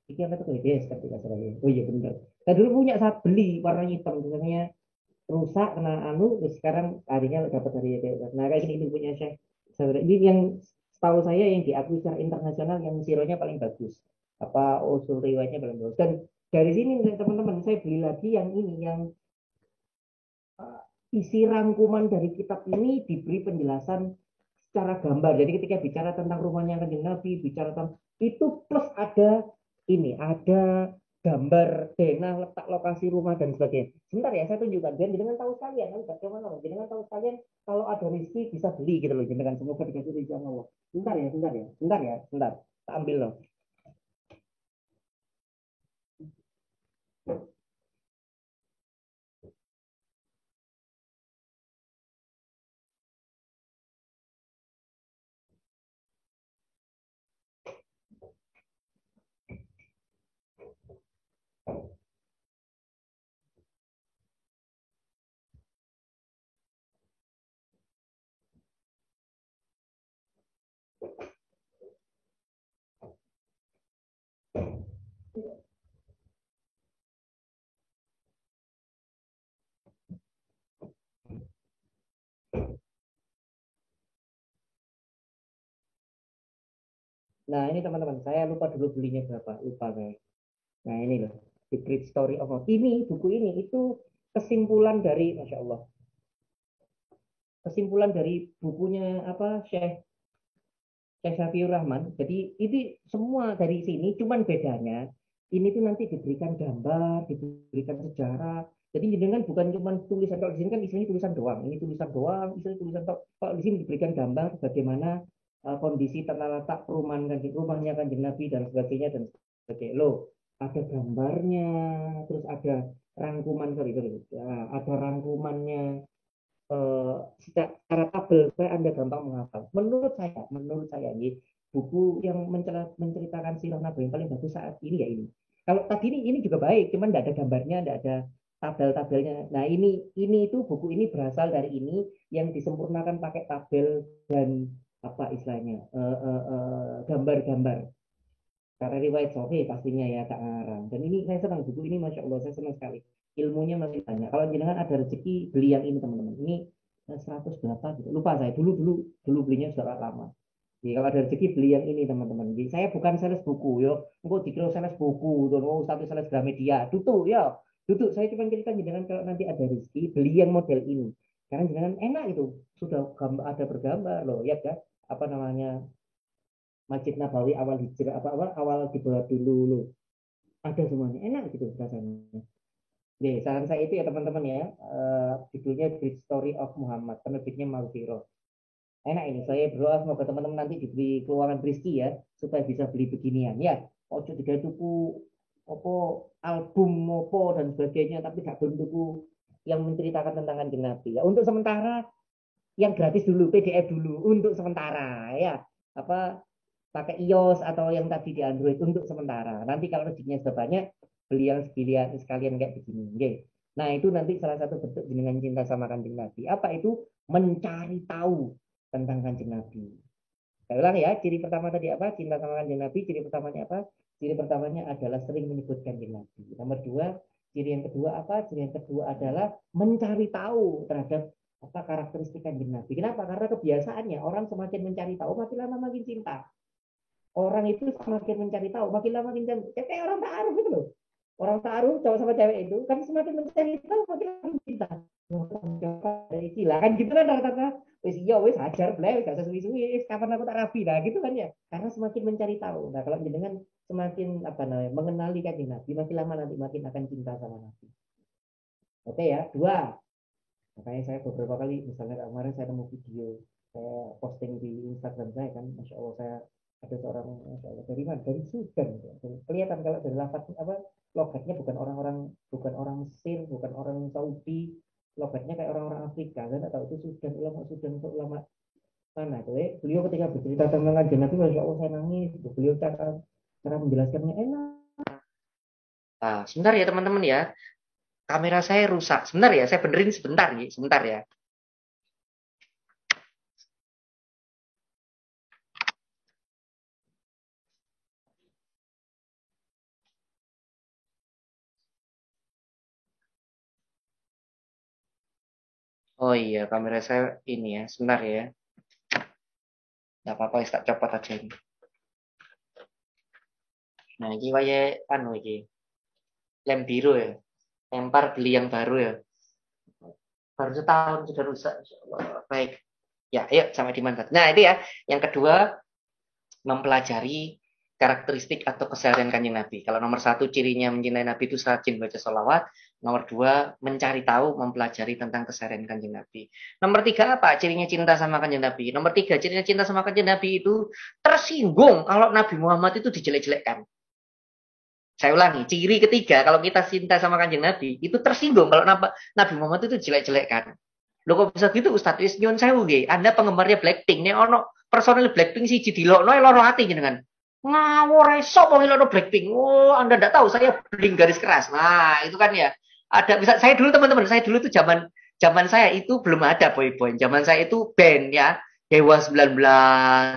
ini apa tuh BDS tapi nggak salah. Oh iya benar. Saya dulu punya saat beli warna hitam misalnya rusak kena anu terus sekarang harinya dapat dari BDS. Nah kayak gini itu punya saya. Ini yang setahu saya yang diakui secara internasional yang sironya paling bagus. Apa usul riwayatnya paling bagus. Dan dari sini teman-teman saya beli lagi yang ini yang isi rangkuman dari kitab ini diberi penjelasan secara gambar. Jadi ketika bicara tentang rumahnya kanjeng Nabi, bicara tentang itu plus ada ini, ada gambar denah letak lokasi rumah dan sebagainya. Sebentar ya, saya tunjukkan. Dan jangan tahu sekalian, kan bagaimana? Jangan tahu sekalian kalau ada rezeki bisa beli gitu loh. Jangan semoga dikasih rezeki Allah. Sebentar ya, sebentar ya, sebentar ya, sebentar. Tak ambil loh. Nah ini teman-teman, saya lupa dulu belinya berapa, lupa kayak. Nah ini loh, The Great Story of Love. Ini buku ini itu kesimpulan dari, masya Allah, kesimpulan dari bukunya apa Syekh Syekh Syafiur Rahman. Jadi ini semua dari sini, cuman bedanya ini tuh nanti diberikan gambar, diberikan sejarah. Jadi jenengan bukan cuma tulisan kalau di sini kan isinya tulisan doang. Ini tulisan doang, isinya tulisan doang. Kalau di sini diberikan gambar bagaimana uh, kondisi tata letak perumahan kanjeng rumahnya kanjeng Nabi dan sebagainya dan sebagainya. Lo ada gambarnya, terus ada rangkuman sorry, sorry. Ya, ada rangkumannya uh, secara tabel supaya anda gampang menghafal. Menurut saya, menurut saya ini buku yang menceritakan sirah Nabi yang paling bagus saat ini ya ini. Kalau tadi ini ini juga baik, cuman tidak ada gambarnya, tidak ada tabel-tabelnya. Nah ini ini itu buku ini berasal dari ini yang disempurnakan pakai tabel dan apa istilahnya eh, eh, eh, gambar-gambar. Karena riwayat Sofi pastinya ya tak ngarang. Dan ini saya senang buku ini masya Allah saya senang sekali. Ilmunya masih banyak. Kalau jenengan ada rezeki beli yang ini teman-teman. Ini 100 berapa gitu. Lupa saya dulu dulu dulu belinya sudah lama. Jadi kalau ada rezeki beli yang ini teman-teman. Jadi saya bukan sales buku yo. Engkau dikira sales buku tuh mau satu sales Gramedia. Tutup ya tutup saya cuma cerita jenengan kalau nanti ada rezeki beli yang model ini. Karena jenengan enak itu. Sudah ada bergambar loh ya kan apa namanya Masjid Nabawi awal hijrah apa apa awal dibuat dulu loh. ada semuanya enak gitu rasanya Oke, saran saya itu ya teman-teman ya, uh, judulnya Great Story of Muhammad, penerbitnya Malviro. Enak ini, saya berdoa semoga teman-teman nanti diberi keuangan rezeki ya, supaya bisa beli beginian ya. Ojo tiga tuku apa album opo dan sebagainya, tapi gak belum tuku yang menceritakan tentang kanjeng Nabi ya. Untuk sementara yang gratis dulu, PDF dulu untuk sementara ya. Apa pakai iOS atau yang tadi di Android untuk sementara. Nanti kalau rezekinya sudah banyak, beli yang sekalian sekalian kayak begini. Okay. Nah itu nanti salah satu bentuk jenengan cinta sama kanjeng Nabi. Apa itu? Mencari tahu tentang kanjeng Nabi. Saya ulang ya, ciri pertama tadi apa? Cinta sama kanjeng Nabi. Ciri pertamanya apa? Ciri pertamanya adalah sering menyebut kanjeng Nabi. Nomor dua, ciri yang kedua apa? Ciri yang kedua adalah mencari tahu terhadap apa karakteristik kanjeng Nabi. Kenapa? Karena kebiasaannya orang semakin mencari tahu makin lama makin cinta. Orang itu semakin mencari tahu, makin lama makin cinta. Kayak orang tak aruf itu loh. Orang taruh cowok sama cewek itu kan semakin mencari tahu makin cinta. Dari istilah kan gitu kan rata-rata. Wis iya wis hajar bleh gak sesuai-suwi kapan aku tak rapi? Nah gitu kan ya. Karena semakin mencari tahu. Nah kalau dengan semakin apa namanya mengenali kan nabi makin lama nanti makin akan cinta sama nabi. Oke ya? Dua makanya saya beberapa kali misalnya kemarin saya nemu video saya posting di Instagram saya kan masya Allah saya ada seorang dari mana? Dari Sudan kelihatan kalau dari lafaz apa logatnya bukan orang-orang bukan orang Mesir bukan orang Saudi logatnya kayak orang-orang Afrika. Kan atau itu Sudan ulama Sudan untuk ulama mana. Tuh eh? beliau ketika bercerita tentang kanjeng Nabi masya Allah saya nangis. Beliau cara cara menjelaskannya enak. Nah sebentar ya teman-teman ya kamera saya rusak sebentar ya saya benerin sebentar ya sebentar ya Oh iya, kamera saya ini ya, sebentar ya. Tidak apa-apa, tak copot aja ini. Nah, ini kaya anu ini. Lem biru ya. Lempar beli yang baru ya. Baru setahun sudah rusak. Baik. Ya, ayo sama dimantap. Nah, itu ya. Yang kedua, mempelajari karakteristik atau keseharian kanjeng Nabi. Kalau nomor satu cirinya mencintai Nabi itu rajin baca sholawat. Nomor dua mencari tahu, mempelajari tentang keseharian kanjeng Nabi. Nomor tiga apa? Cirinya cinta sama kanjeng Nabi. Nomor tiga cirinya cinta sama kanjeng Nabi itu tersinggung kalau Nabi Muhammad itu dijelek-jelekkan. Saya ulangi, ciri ketiga kalau kita cinta sama kanjeng Nabi itu tersinggung kalau Nabi Muhammad itu jelek-jelekkan. Lo kok bisa gitu Ustadz? Wis nyun sewu Anda penggemarnya Blackpink. Nih ono personil Blackpink sih jadi lo, no loro hati jenengan ngawur esok mau ngilono Blackpink. Oh, Anda tidak tahu saya bling garis keras. Nah, itu kan ya. Ada bisa saya dulu teman-teman, saya dulu itu zaman zaman saya itu belum ada boy-boy. Zaman saya itu band ya. Dewa 19,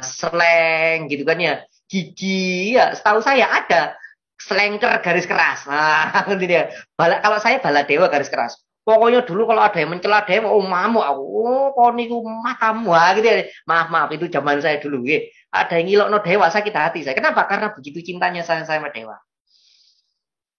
Slang gitu kan ya. Gigi ya, setahu saya ada Slanker garis keras. Nah, gitu dia. Bala, kalau saya bala dewa garis keras. Pokoknya dulu kalau ada yang mencela dewa, oh mamu aku, oh kau niku matamu, gitu ya. Maaf maaf itu zaman saya dulu, gitu ada yang no dewa sakit hati saya. Kenapa? Karena begitu cintanya saya sama dewa.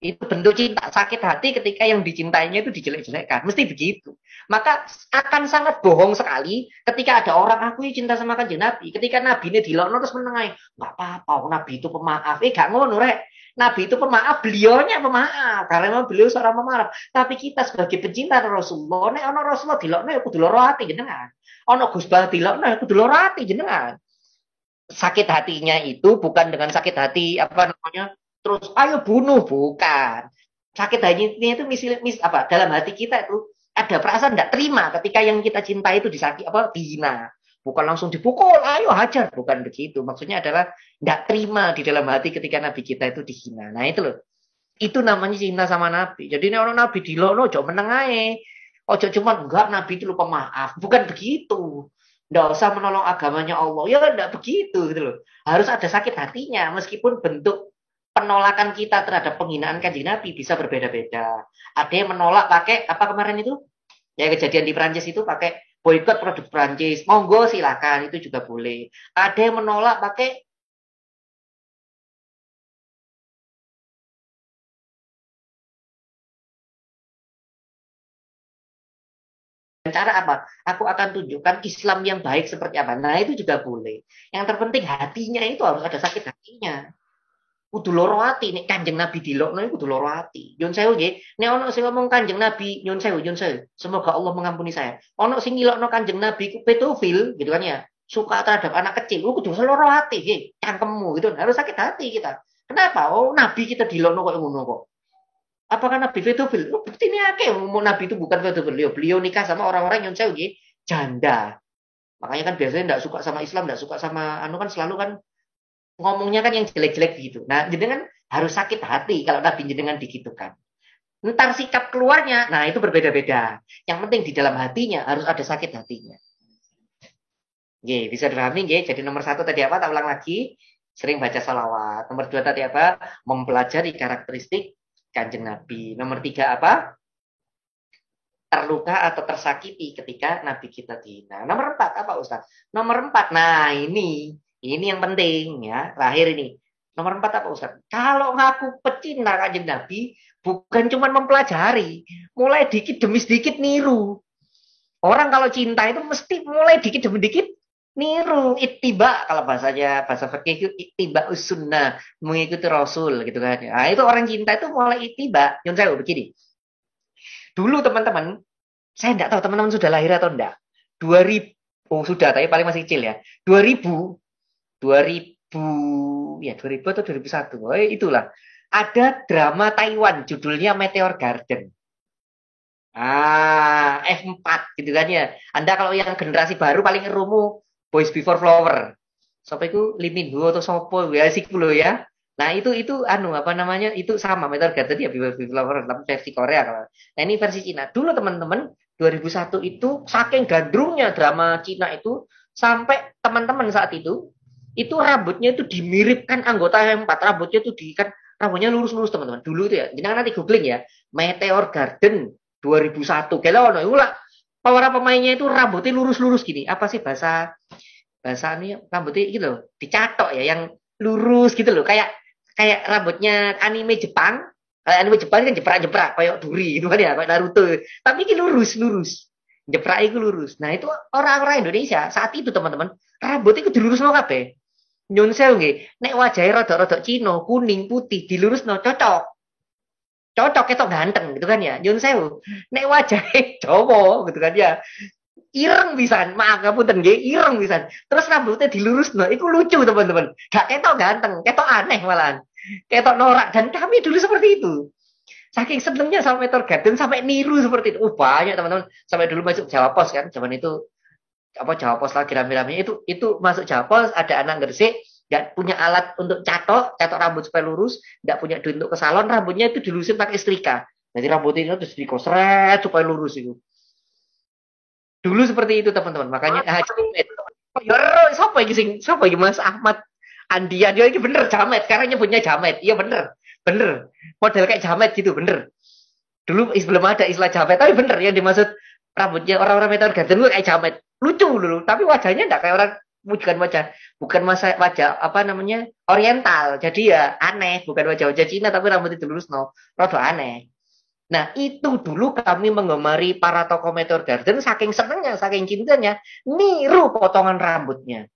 Itu bentuk cinta sakit hati ketika yang dicintainya itu dijelek-jelekkan. Mesti begitu. Maka akan sangat bohong sekali ketika ada orang aku cinta sama kanjeng Nabi. Ketika Nabi ini dilokno terus menengai. Nggak apa-apa, Nabi itu pemaaf. Eh gak ngono rek. Nabi itu pemaaf, beliaunya pemaaf. Karena memang beliau seorang pemaaf. Tapi kita sebagai pecinta Rasulullah, nek ono Rasulullah dilokno ya kudu loro ati jenengan. Ono Gus Bah dilokno ya loro ati jenengan sakit hatinya itu bukan dengan sakit hati apa namanya terus ayo bunuh bukan sakit hatinya itu misil mis apa dalam hati kita itu ada perasaan tidak terima ketika yang kita cintai itu disakit apa dihina bukan langsung dipukul ayo hajar. Bukan begitu. Maksudnya adalah tidak terima di dalam hati ketika nabi kita itu dihina. Nah itu loh. Itu namanya cinta sama nabi. Jadi ini orang nabi di lono jauh menengai ojo cuma enggak nabi itu lupa maaf. Bukan begitu. Nggak usah menolong agamanya Allah. Ya enggak begitu gitu loh. Harus ada sakit hatinya. Meskipun bentuk penolakan kita terhadap penghinaan kanjeng Nabi bisa berbeda-beda. Ada yang menolak pakai apa kemarin itu? Ya kejadian di Prancis itu pakai boykot produk Prancis. Monggo silakan itu juga boleh. Ada yang menolak pakai cara apa? Aku akan tunjukkan Islam yang baik seperti apa. Nah, itu juga boleh. Yang terpenting hatinya itu harus ada sakit hatinya. Kudu loro ati nek Kanjeng Nabi dilokno kudu loro ati. Nyun sewu nggih. Nek ana sing ngomong Kanjeng Nabi, nyun sewu, nyun sewu. Semoga Allah mengampuni saya. Ana sing ngilokno Kanjeng Nabi ku pedofil gitu kan ya. Suka terhadap anak kecil, lu kudu loro ati nggih. Cangkemmu gitu. Harus sakit hati kita. Kenapa? Oh, Nabi kita dilokno kok ngono kok. Apakah Nabi pedofil? Oh, bukti ini akeh mau Nabi itu bukan pedofil. Beliau, beliau nikah sama orang-orang yang sewu nggih, janda. Makanya kan biasanya tidak suka sama Islam, tidak suka sama anu kan selalu kan ngomongnya kan yang jelek-jelek gitu. Nah, jenengan harus sakit hati kalau Nabi jenengan digitukan. Ntar sikap keluarnya, nah itu berbeda-beda. Yang penting di dalam hatinya harus ada sakit hatinya. Oke, bisa dipahami nggih. Jadi nomor satu tadi apa? Tak ulang lagi. Sering baca salawat. Nomor dua tadi apa? Mempelajari karakteristik kanjeng Nabi. Nomor tiga apa? Terluka atau tersakiti ketika Nabi kita dihina. Nomor empat apa Ustaz? Nomor empat, nah ini ini yang penting ya, terakhir ini. Nomor empat apa Ustaz? Kalau ngaku pecinta kanjeng Nabi, bukan cuma mempelajari, mulai dikit demi sedikit niru. Orang kalau cinta itu mesti mulai dikit demi dikit niru. Ittiba kalau bahasanya bahasa fikih itu ittiba sunnah mengikuti rasul gitu kan. Nah itu orang cinta itu mulai ittiba. Yang saya begini. Dulu teman-teman saya tidak tahu teman-teman sudah lahir atau enggak 2000 oh sudah tapi paling masih kecil ya. 2000 2000 ya 2000 atau 2001 oh, itulah. Ada drama Taiwan judulnya Meteor Garden. Ah F4 gitu kan ya. Anda kalau yang generasi baru paling rumu Boys Before Flower. Sampai itu Limin Ho atau Sopo ya sih ya. Nah itu itu anu apa namanya itu sama Meteor Garden ya Boys Before Flower tapi versi Korea kalau nah ini versi Cina. Dulu teman-teman 2001 itu saking gandrungnya drama Cina itu sampai teman-teman saat itu itu rambutnya itu dimiripkan anggota yang empat rambutnya itu di kan rambutnya lurus-lurus teman-teman. Dulu itu ya jangan nanti googling ya. Meteor Garden 2001 kalau ono ulah para pemainnya itu rambutnya lurus-lurus gini. Apa sih bahasa bahasa ini? Rambutnya gitu loh dicatok ya yang lurus gitu loh. Kayak kayak rambutnya anime Jepang. Kayak anime Jepang kan jeprak-jeprak kayak duri gitu kan ya kayak Naruto. Tapi ini lurus lurus jeprak itu lurus. Nah itu orang-orang Indonesia saat itu teman-teman rambutnya itu dilurus loh kabeh nyun sewu nggih nek wajahe rada-rada Cina kuning putih dilurusno cocok. Cocok ketok ganteng gitu kan ya nyun sewu nek wajahe Jawa gitu kan ya ireng bisa maaf ngapunten nggih ireng bisa terus rambutnya dilurusno iku lucu teman-teman. Gak ketok ganteng ketok aneh malahan. Ketok norak dan kami dulu seperti itu. Saking senengnya sama Meteor sampai niru seperti itu. Oh banyak teman-teman. Sampai dulu masuk Jawa Pos kan zaman itu apa Jawa Pos lagi rame-rame? Itu itu masuk Jawa Pos ada anak Gresik nggak punya alat untuk catok catok rambut supaya lurus nggak punya duit untuk ke salon rambutnya itu dilurusin pakai setrika. Jadi rambutnya itu terus dikosret supaya lurus itu. Dulu seperti itu teman-teman. Makanya oh, jamet. Siapa yang sing siapa yang Mas Ahmad Andian? Dia ini bener jamet. Karena nyebutnya jamet. Iya bener. Bener. Model kayak jamet gitu bener. Dulu belum ada istilah jamet tapi bener yang dimaksud rambutnya orang-orang metal garden kayak jamet lucu dulu tapi wajahnya enggak kayak orang bukan wajah. Bukan masa wajah apa namanya oriental. Jadi ya aneh bukan wajah-wajah Cina tapi rambut itu lurus no rada aneh. Nah itu dulu kami mengemari para tokoh Meteor Garden saking senengnya saking cintanya niru potongan rambutnya.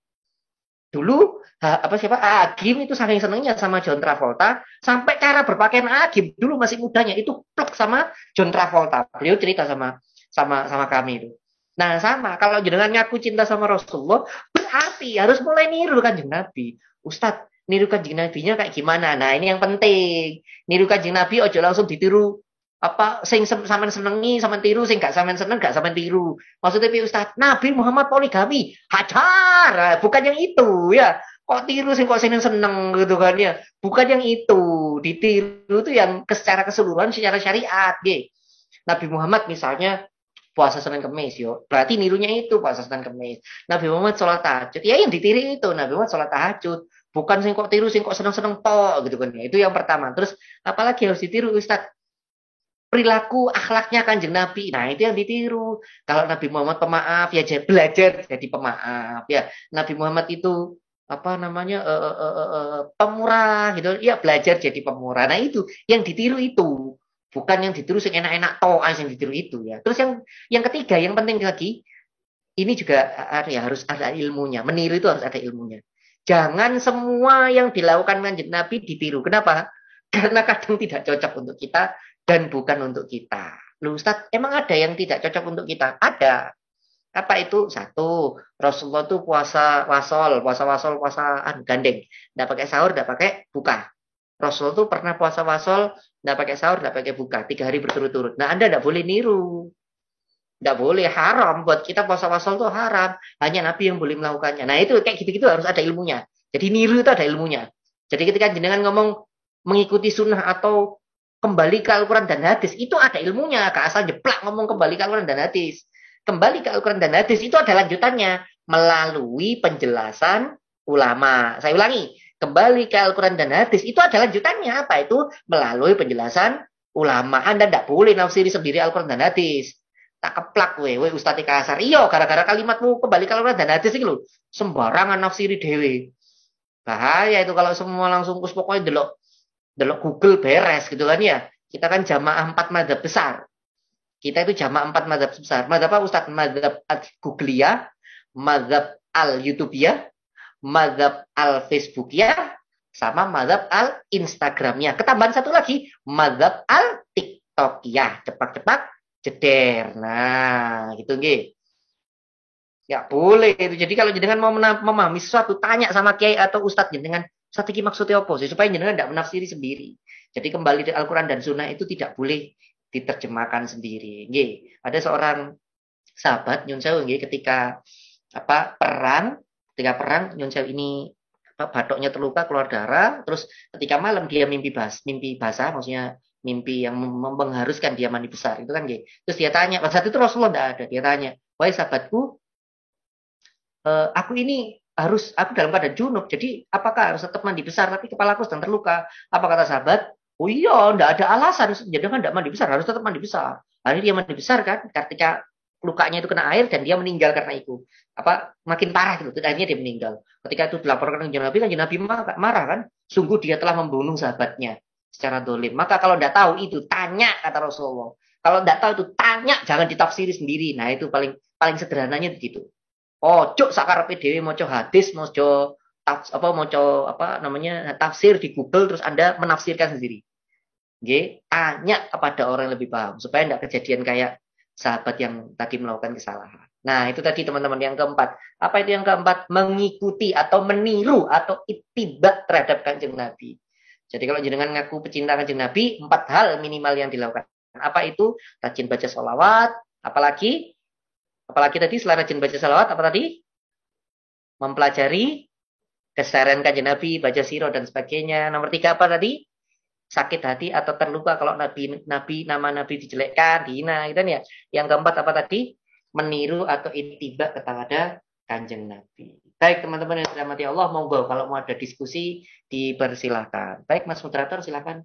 Dulu apa siapa? Agim itu saking senengnya sama John Travolta sampai cara berpakaian Agim dulu masih mudanya itu plek sama John Travolta. Beliau cerita sama sama sama kami itu. Nah sama kalau jenengan ngaku cinta sama Rasulullah berarti harus mulai niru kanjeng Nabi. Ustadz niru kanjeng Nabinya kayak gimana? Nah ini yang penting. Niru kanjeng Nabi ojo langsung ditiru apa sing sampean senengi sampean tiru sing gak sampean seneng gak sampean tiru. Maksudnya Pi Ustaz, Nabi Muhammad poligami, hajar, nah, bukan yang itu ya. Kok tiru sing kok seneng seneng gitu kan ya. Bukan yang itu. Ditiru itu yang secara keseluruhan secara syariat, gitu. Nabi Muhammad misalnya puasa Senin Kemis yo. Berarti nirunya itu puasa Senin Kemis. Nabi Muhammad sholat tahajud. Ya yang ditiri itu Nabi Muhammad sholat tahajud. Bukan sing kok tiru sing kok seneng-seneng to gitu kan. Itu yang pertama. Terus apalagi harus ditiru Ustaz? Perilaku akhlaknya kanjeng Nabi. Nah, itu yang ditiru. Kalau Nabi Muhammad pemaaf ya belajar jadi pemaaf ya. Nabi Muhammad itu apa namanya uh, uh, uh, uh, pemurah gitu ya belajar jadi pemurah nah itu yang ditiru itu bukan yang ditiru yang enak-enak toa yang ditiru itu ya terus yang yang ketiga yang penting lagi ini juga ya harus ada ilmunya meniru itu harus ada ilmunya Jangan semua yang dilakukan kanjeng Nabi ditiru. Kenapa? Karena kadang tidak cocok untuk kita dan bukan untuk kita. Lu Ustaz, emang ada yang tidak cocok untuk kita? Ada. Apa itu? Satu, Rasulullah itu puasa wasol, puasa wasol, puasa gandeng. Tidak pakai sahur, tidak pakai buka. Rasul itu pernah puasa wasol, tidak pakai sahur, tidak pakai buka. Tiga hari berturut-turut. Nah, Anda tidak boleh niru. Tidak boleh, haram. Buat kita puasa wasol itu haram. Hanya Nabi yang boleh melakukannya. Nah, itu kayak gitu-gitu harus ada ilmunya. Jadi niru itu ada ilmunya. Jadi ketika jenengan ngomong mengikuti sunnah atau kembali ke Al-Quran dan hadis, itu ada ilmunya. Gak asal jeplak ngomong kembali ke Al-Quran dan hadis. Kembali ke Al-Quran dan hadis, itu ada lanjutannya. Melalui penjelasan ulama. Saya ulangi, kembali ke Al-Quran dan hadis, itu ada lanjutannya. Apa itu? Melalui penjelasan ulama. Anda tidak boleh nafsiri sendiri Al-Quran dan hadis. Tak keplak we, we Ustaz kasar. Iyo, gara-gara kalimatmu kembali ke Al-Quran dan hadis loh. Sembarangan nafsiri dewe. Bahaya itu kalau semua langsung kus pokoknya delok delok Google beres gitu kan ya. Kita kan jamaah empat madhab besar. Kita itu jamaah empat madhab besar. Madhab apa Ustaz? Madhab Googlea, madhab al-YouTubea, madhab al-Facebook ya, sama madhab al-Instagramnya. Ketambahan satu lagi, madhab al-TikTok ya. Cepat-cepat jeder. Nah, gitu nggih. Ya boleh itu. Jadi kalau jenengan mau memahami sesuatu, tanya sama kiai atau ustadz jenengan, strategi maksudnya apa sih? Supaya jenengan tidak menafsiri sendiri. Jadi kembali di Al-Quran dan Sunnah itu tidak boleh diterjemahkan sendiri. Nggih, ada seorang sahabat Nyun Sewu ketika apa perang ketika perang Nyun ini apa, batoknya terluka keluar darah terus ketika malam dia mimpi bas mimpi basah maksudnya mimpi yang mengharuskan dia mandi besar itu kan gitu. terus dia tanya pada saat itu Rasulullah tidak ada dia tanya wahai sahabatku uh, aku ini harus aku dalam keadaan junub jadi apakah harus tetap mandi besar? Tapi kepala aku sedang terluka. Apa kata sahabat? Oh iya tidak ada alasan jadi kan tidak mandi besar harus tetap mandi besar. Akhirnya dia mandi besar kan ketika lukanya itu kena air dan dia meninggal karena itu. Apa makin parah gitu. Akhirnya dia meninggal. Ketika itu dilaporkan ke Nabi, kan Nabi marah kan. Sungguh dia telah membunuh sahabatnya secara dolim. Maka kalau tidak tahu itu tanya kata Rasulullah. Kalau tidak tahu itu tanya, jangan ditafsiri sendiri. Nah itu paling paling sederhananya begitu. Oh, cuk sakar PDW mau hadis, mau apa mau apa namanya tafsir di Google terus Anda menafsirkan sendiri. Oke, tanya kepada orang yang lebih paham supaya tidak kejadian kayak sahabat yang tadi melakukan kesalahan. Nah, itu tadi teman-teman yang keempat. Apa itu yang keempat? Mengikuti atau meniru atau itibak terhadap kanjeng Nabi. Jadi kalau jenengan ngaku pecinta kanjeng Nabi, empat hal minimal yang dilakukan. Apa itu? Rajin baca sholawat. Apalagi? Apalagi tadi selain rajin baca sholawat, apa tadi? Mempelajari keseharian kanjeng Nabi, baca siro dan sebagainya. Nomor tiga apa tadi? Sakit hati atau terluka kalau nabi nabi nama nabi dijelekkan dihina gitu kan ya. Yang keempat apa tadi? Meniru atau itibak kepada kanjeng nabi. Baik teman-teman yang dirahmati Allah monggo kalau mau ada diskusi dipersilahkan. Baik mas moderator silakan.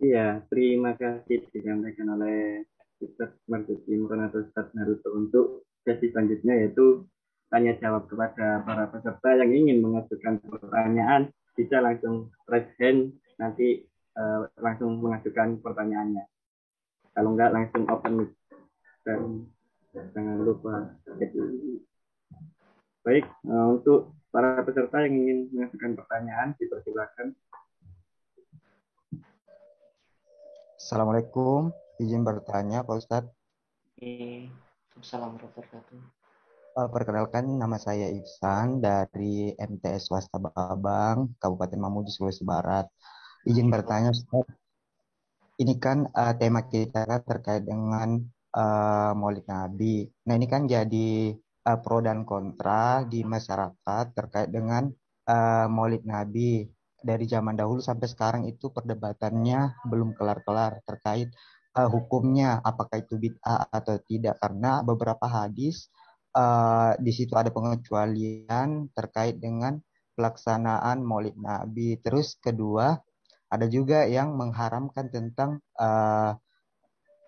Iya terima kasih disampaikan oleh Ustaz Marzuki atau Ustaz Naruto untuk sesi selanjutnya yaitu tanya jawab kepada para peserta yang ingin mengajukan pertanyaan bisa langsung raise hand nanti uh, langsung mengajukan pertanyaannya. Kalau enggak langsung open mic dan jangan lupa jadi baik uh, untuk para peserta yang ingin mengajukan pertanyaan dipersilakan. Assalamualaikum, izin bertanya Pak Ustadz. Assalamualaikum Uh, perkenalkan nama saya Iksan dari MTS Swasta Babang, Kabupaten Mamuju, Sulawesi Barat izin bertanya Ustaz. Ini kan uh, tema kita kan terkait dengan uh, Maulid Nabi. Nah, ini kan jadi uh, pro dan kontra di masyarakat terkait dengan uh, Maulid Nabi. Dari zaman dahulu sampai sekarang itu perdebatannya belum kelar-kelar terkait uh, hukumnya apakah itu bid'ah atau tidak karena beberapa hadis uh, di situ ada pengecualian terkait dengan pelaksanaan Maulid Nabi. Terus kedua ada juga yang mengharamkan tentang uh,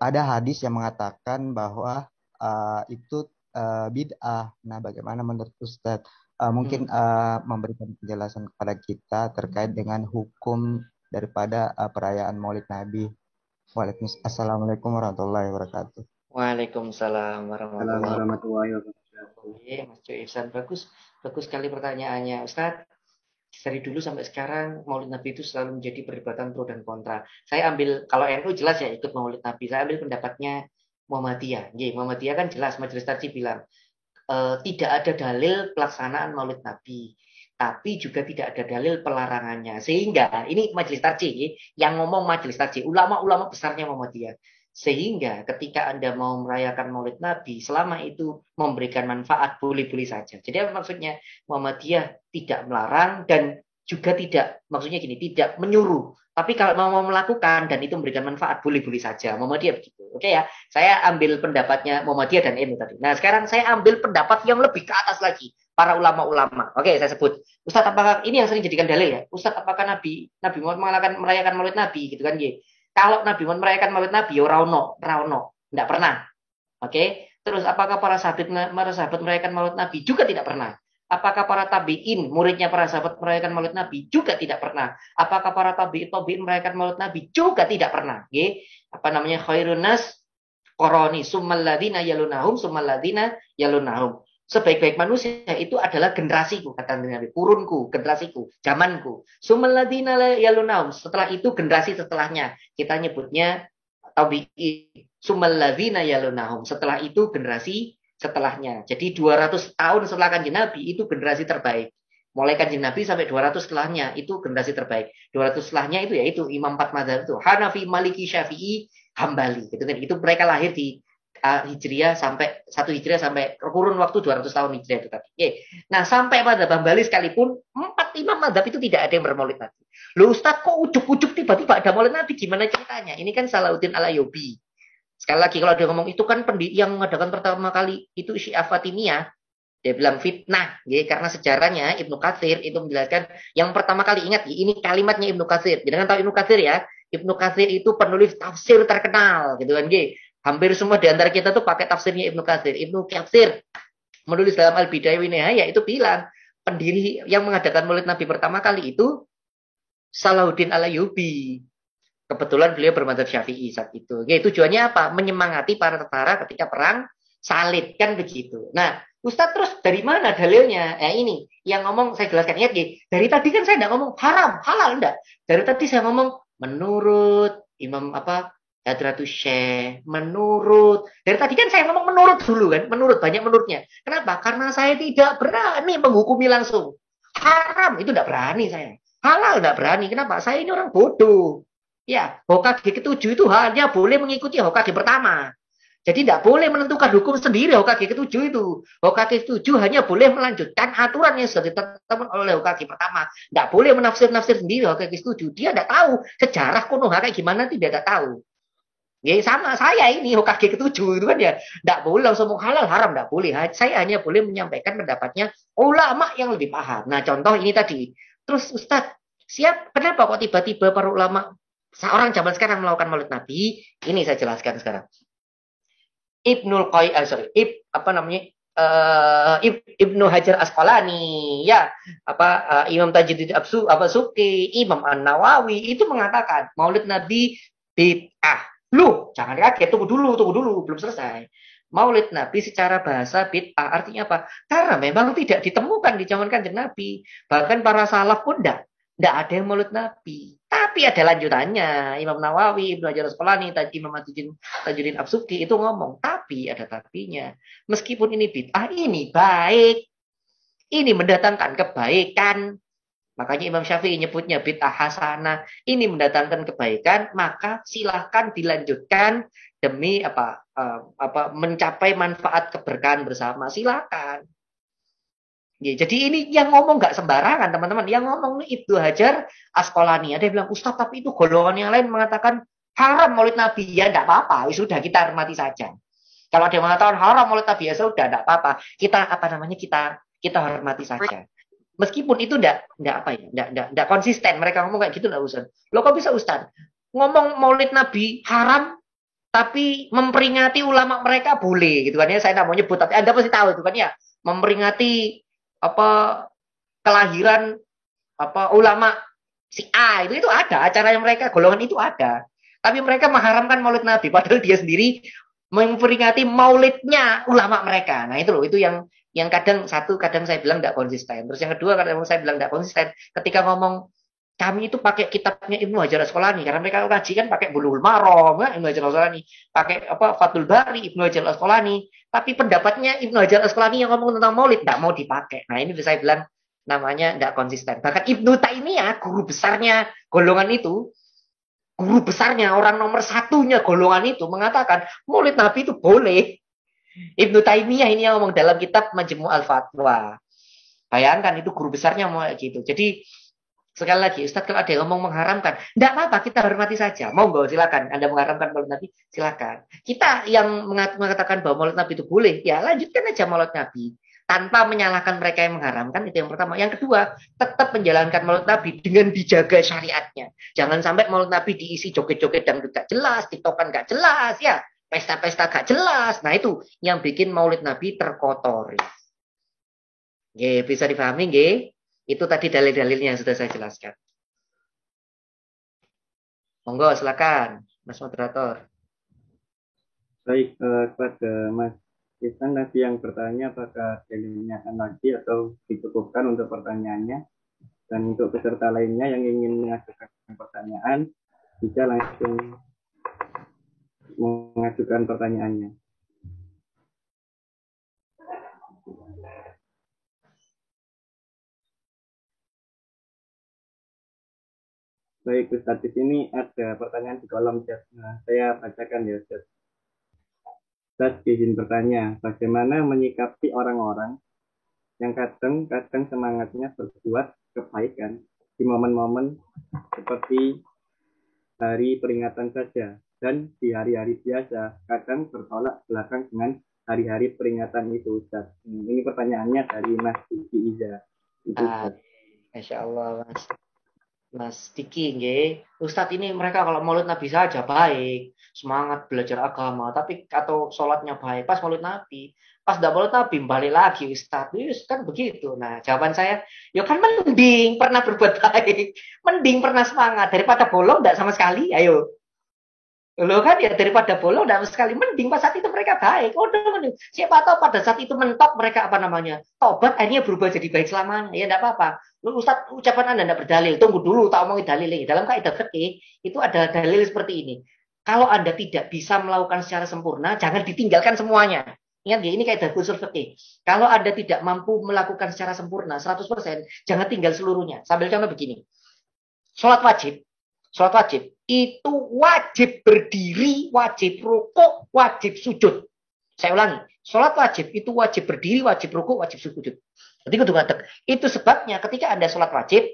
ada hadis yang mengatakan bahwa uh, itu uh, bid'ah. Nah, bagaimana menurut Ustadz? Uh, mungkin uh, memberikan penjelasan kepada kita terkait dengan hukum daripada uh, perayaan Maulid Nabi. Waalaikumsalam warahmatullahi wabarakatuh. Waalaikumsalam warahmatullahi wabarakatuh. Oke, Mas Jo Ihsan. Bagus, bagus sekali pertanyaannya. Ustadz, dari dulu sampai sekarang Maulid Nabi itu selalu menjadi perdebatan pro dan kontra. Saya ambil kalau NU jelas ya ikut Maulid Nabi. Saya ambil pendapatnya Muhammadiyah. Nggih, Muhammadiyah kan jelas majelis tadi bilang e, tidak ada dalil pelaksanaan Maulid Nabi. Tapi juga tidak ada dalil pelarangannya. Sehingga ini majelis tarjih yang ngomong majelis tarjih, ulama-ulama besarnya Muhammadiyah. Sehingga ketika Anda mau merayakan Maulid Nabi, selama itu memberikan manfaat, boleh-boleh saja. Jadi maksudnya? Muhammadiyah tidak melarang dan juga tidak, maksudnya gini, tidak menyuruh. Tapi kalau mau melakukan dan itu memberikan manfaat, boleh-boleh saja. Muhammadiyah begitu. Oke ya, saya ambil pendapatnya Muhammadiyah dan MU tadi. Nah sekarang saya ambil pendapat yang lebih ke atas lagi. Para ulama-ulama. Oke, saya sebut. Ustadz, apakah ini yang sering jadikan dalil ya? Ustadz, apakah Nabi Nabi Muhammad merayakan Maulid Nabi gitu kan? Ye? Kalau Nabi Muhammad merayakan Maulid Nabi, ya rauno, rauno, tidak pernah. Oke, terus apakah para sahabat para sahabat merayakan Maulid Nabi juga tidak pernah? Apakah para tabiin, muridnya para sahabat merayakan Maulid Nabi juga tidak pernah? Apakah para tabiin, tabiin merayakan Maulid Nabi juga tidak pernah? Oke, apa namanya khairun nas koroni summal ladina yalunahum summal ladina yalunahum sebaik-baik manusia itu adalah generasiku kata Nabi kurunku generasiku zamanku. Sumaladina yalunaum setelah itu generasi setelahnya. Kita nyebutnya tabi'in sumaladina yalunahum. Setelah itu generasi setelahnya. Jadi 200 tahun setelah kanjeng Nabi itu generasi terbaik. Mulai kanjeng Nabi sampai 200 setelahnya itu generasi terbaik. 200 setelahnya itu yaitu imam empat mazhab itu Hanafi Maliki Syafi'i Hambali. Gitu kan. Itu mereka lahir di Hijriah sampai satu Hijriah sampai kurun waktu 200 tahun Hijriah itu tadi. Oke. Nah, sampai pada Bambali sekalipun empat imam madhab itu tidak ada yang bermaulid Nabi. Loh Ustaz kok ujuk-ujuk tiba-tiba ada maulid Nabi gimana ceritanya? Ini kan Salahuddin Alayobi. Sekali lagi kalau dia ngomong itu kan yang mengadakan pertama kali itu Syiah Fatimiyah dia bilang fitnah ya karena sejarahnya Ibnu Katsir itu menjelaskan yang pertama kali ingat ini kalimatnya Ibnu Katsir jangan tahu Ibnu Katsir ya Ibnu Katsir itu penulis tafsir terkenal gitu kan Hampir semua di antara kita tuh pakai tafsirnya Ibnu Katsir. Ibnu Katsir menulis dalam Al-Bidayah Winaya itu bilang pendiri yang mengadakan Maulid Nabi pertama kali itu Salahuddin Alayubi. Kebetulan beliau bermadzhab Syafi'i saat itu. Ya, tujuannya apa? Menyemangati para tentara ketika perang salib kan begitu. Nah, Ustadz terus dari mana dalilnya? Eh ini yang ngomong saya jelaskan ya. Dari tadi kan saya tidak ngomong haram, halal enggak. Dari tadi saya ngomong menurut Imam apa Hadratus Syekh, menurut. Dari tadi kan saya ngomong menurut dulu kan, menurut banyak menurutnya. Kenapa? Karena saya tidak berani menghukumi langsung. Haram itu tidak berani saya. Halal tidak berani. Kenapa? Saya ini orang bodoh. Ya, Hokage ketujuh itu hanya boleh mengikuti Hokage pertama. Jadi tidak boleh menentukan hukum sendiri Hokage ketujuh itu. Hokage ketujuh hanya boleh melanjutkan aturan yang sudah ditetapkan oleh Hokage pertama. Tidak boleh menafsir-nafsir sendiri Hokage ketujuh. Dia tidak tahu sejarah Konoha kayak gimana, tidak tahu. Ya sama saya ini Hokage ketujuh itu kan ya tidak boleh langsung halal haram tidak boleh. Saya hanya boleh menyampaikan pendapatnya ulama yang lebih paham. Nah contoh ini tadi. Terus Ustadz siap kenapa kok tiba-tiba para ulama seorang zaman sekarang melakukan maulid Nabi? Ini saya jelaskan sekarang. Ibnul Qayyim, uh, sorry, Ib, apa namanya? Uh, Ibnu Hajar Asqalani, ya, apa uh, Imam Tajuddin Absu, apa Suki, Imam An Nawawi itu mengatakan Maulid Nabi bid'ah Lu, jangan kaget, tunggu dulu, tunggu dulu, belum selesai. Maulid Nabi secara bahasa bid'ah artinya apa? Karena memang tidak ditemukan di zaman kanjeng Nabi. Bahkan para salaf pun tidak tidak ada yang maulid Nabi. Tapi ada lanjutannya. Imam Nawawi, Ibnu Hajar Asqalani, Imam Tajuddin, Tajuddin Absuki itu ngomong. Tapi ada tapinya. Meskipun ini bid'ah, ini baik. Ini mendatangkan kebaikan. Makanya Imam Syafi'i nyebutnya bid'ah hasanah. Ini mendatangkan kebaikan, maka silahkan dilanjutkan demi apa uh, apa mencapai manfaat keberkahan bersama. Silakan. Ya, jadi ini yang ngomong nggak sembarangan teman-teman. Yang ngomong Ibnu Hajar Asqalani. Ada yang bilang Ustaz tapi itu golongan yang lain mengatakan haram maulid Nabi. Ya enggak apa-apa. Ya sudah kita hormati saja. Kalau ada yang mengatakan haram maulid Nabi ya sudah enggak apa-apa. Kita apa namanya kita kita hormati saja meskipun itu enggak enggak apa ya, enggak, enggak konsisten. Mereka ngomong kayak gitu enggak Ustaz. Lo kok bisa Ustaz? Ngomong Maulid Nabi haram tapi memperingati ulama mereka boleh gitu kan ya. Saya tidak mau nyebut tapi Anda pasti tahu itu kan ya. Memperingati apa kelahiran apa ulama si A itu itu ada acara yang mereka golongan itu ada. Tapi mereka mengharamkan Maulid Nabi padahal dia sendiri memperingati maulidnya ulama mereka. Nah, itu loh, itu yang yang kadang satu kadang saya bilang tidak konsisten. Terus yang kedua kadang saya bilang tidak konsisten ketika ngomong kami itu pakai kitabnya Ibnu Hajar Asqalani karena mereka ngaji kan pakai Bulughul Maram ya, Ibnu Hajar Asqalani, pakai apa Fathul Bari Ibnu Hajar Asqalani, tapi pendapatnya Ibnu Hajar Asqalani yang ngomong tentang Maulid tidak mau dipakai. Nah, ini saya bilang namanya tidak konsisten. Bahkan Ibnu Taimiyah, guru besarnya golongan itu, guru besarnya orang nomor satunya golongan itu mengatakan Maulid Nabi itu boleh. Ibnu Taimiyah ini yang ngomong dalam kitab Majmu' al-Fatwa. Bayangkan itu guru besarnya mau gitu. Jadi sekali lagi Ustadz kalau ada yang ngomong mengharamkan, tidak apa-apa kita hormati saja. Mau nggak silakan. Anda mengharamkan maulid Nabi, silakan. Kita yang mengatakan bahwa maulid Nabi itu boleh, ya lanjutkan aja maulid Nabi tanpa menyalahkan mereka yang mengharamkan itu yang pertama. Yang kedua, tetap menjalankan maulid Nabi dengan dijaga syariatnya. Jangan sampai maulid Nabi diisi joget-joget dan tidak jelas, tiktokan nggak jelas ya pesta-pesta gak jelas. Nah itu yang bikin maulid Nabi terkotori. Oke, bisa dipahami nggih? Itu tadi dalil-dalilnya yang sudah saya jelaskan. Monggo silakan, Mas moderator. Baik, eh, kepada Mas Isan tadi yang bertanya apakah dalilnya akan lagi atau dicukupkan untuk pertanyaannya. Dan untuk peserta lainnya yang ingin mengajukan pertanyaan, bisa langsung mengajukan pertanyaannya. Baik, Ustaz, di sini ada pertanyaan di kolom chat. Nah, saya bacakan ya, Ustaz. Ustaz izin bertanya, bagaimana menyikapi orang-orang yang kadang-kadang semangatnya berbuat kebaikan di momen-momen seperti hari peringatan saja, dan di hari-hari biasa kadang bertolak belakang dengan hari-hari peringatan itu Ustaz. Hmm, ini pertanyaannya dari Mas Iza. Itu, ah, Masya Allah Mas. Mas Diki, nge. Ustadz ini mereka kalau maulid Nabi saja baik, semangat belajar agama, tapi atau sholatnya baik, pas maulid Nabi, pas tidak maulid Nabi balik lagi Ustadz, Yus, kan begitu. Nah jawaban saya, ya kan mending pernah berbuat baik, mending pernah semangat daripada bolong tidak sama sekali, ayo. Lo kan ya daripada bolong dan sekali mending pas saat itu mereka baik. Oh, mending. Siapa tahu pada saat itu mentok mereka apa namanya? Tobat akhirnya berubah jadi baik selamanya. Ya enggak apa-apa. Lu Ustaz ucapan Anda enggak berdalil. Tunggu dulu tak omongin ini. Dalam kaidah fikih itu ada dalil seperti ini. Kalau Anda tidak bisa melakukan secara sempurna, jangan ditinggalkan semuanya. Ingat ya, ini kaidah usul fikih. Kalau Anda tidak mampu melakukan secara sempurna 100%, jangan tinggal seluruhnya. Sambil contoh begini. Sholat wajib, sholat wajib itu wajib berdiri, wajib rukuk, wajib sujud. Saya ulangi, sholat wajib itu wajib berdiri, wajib rukuk, wajib sujud. Jadi kudu ngadek. Itu sebabnya ketika anda sholat wajib,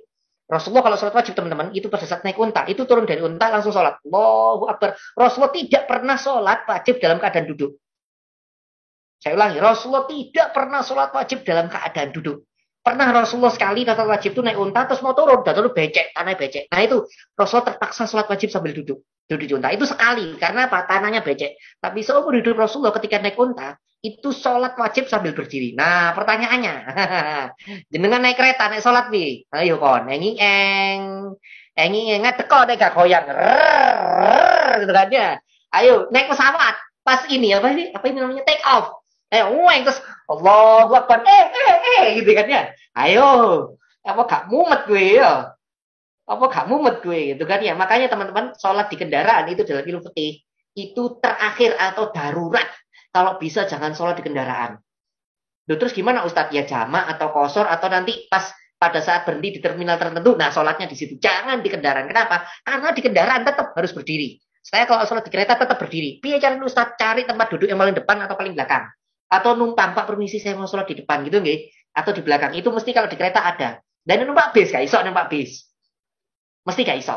Rasulullah kalau sholat wajib teman-teman itu pada saat naik unta itu turun dari unta langsung sholat. Allahu Akbar. Rasulullah tidak pernah sholat wajib dalam keadaan duduk. Saya ulangi, Rasulullah tidak pernah sholat wajib dalam keadaan duduk. Pernah Rasulullah sekali sholat wajib itu naik unta terus mau turun, dan turun becek, tanah becek. Nah itu Rasulullah terpaksa sholat wajib sambil duduk, duduk di unta. Itu sekali karena apa? Tanahnya becek. Tapi seumur hidup Rasulullah ketika naik unta itu sholat wajib sambil berdiri. Nah pertanyaannya, jenengan naik kereta naik sholat bi, ayo kon, enging eng, enging eng teko deh gak goyang, gitu kan ya. Ayo naik pesawat, pas ini apa ini apa ini namanya take off Eh, uang terus Allah Akbar. Eh, eh, eh, gitu kan ya. Ayo, apa gak mumet gue ya? Apa gak mumet gue gitu kan ya? Makanya teman-teman sholat di kendaraan itu dalam ilmu fikih itu terakhir atau darurat. Kalau bisa jangan sholat di kendaraan. Duh, terus gimana Ustadz? Ya jamak atau kosor atau nanti pas pada saat berhenti di terminal tertentu, nah sholatnya di situ. Jangan di kendaraan. Kenapa? Karena di kendaraan tetap harus berdiri. Saya kalau sholat di kereta tetap berdiri. Piye cari Ustadz cari tempat duduk yang paling depan atau paling belakang atau numpang Pak permisi saya mau sholat di depan gitu nggih. Atau di belakang. Itu mesti kalau di kereta ada. Dan numpak bis gak iso numpak bis. Mesti gak iso.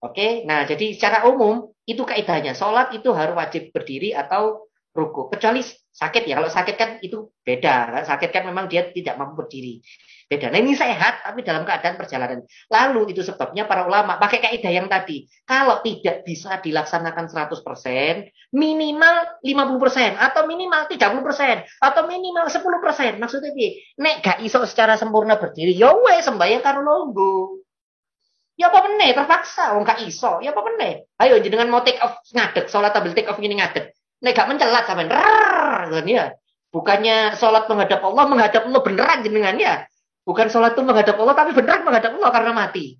Oke? Nah jadi secara umum itu kaidahnya. Sholat itu harus wajib berdiri atau ruku. Kecuali sakit ya kalau sakit kan itu beda sakit kan memang dia tidak mampu berdiri Beda. Nah ini sehat tapi dalam keadaan perjalanan. Lalu itu sebabnya para ulama pakai kaidah yang tadi. Kalau tidak bisa dilaksanakan 100%, minimal 50% atau minimal 30% atau minimal 10%. Maksudnya piye? Nek gak iso secara sempurna berdiri, ya wes sembahyang karo longgo. Ya apa meneh terpaksa wong gak iso. Ya apa meneh? Ayo jenengan mau take off ngadeg, salat ambil take off gini ngadeg. Nek gak mencelat sampean. Ya. Bukannya sholat menghadap Allah, menghadap Allah beneran jenengan ya. Bukan sholat itu menghadap Allah, tapi beneran menghadap Allah karena mati.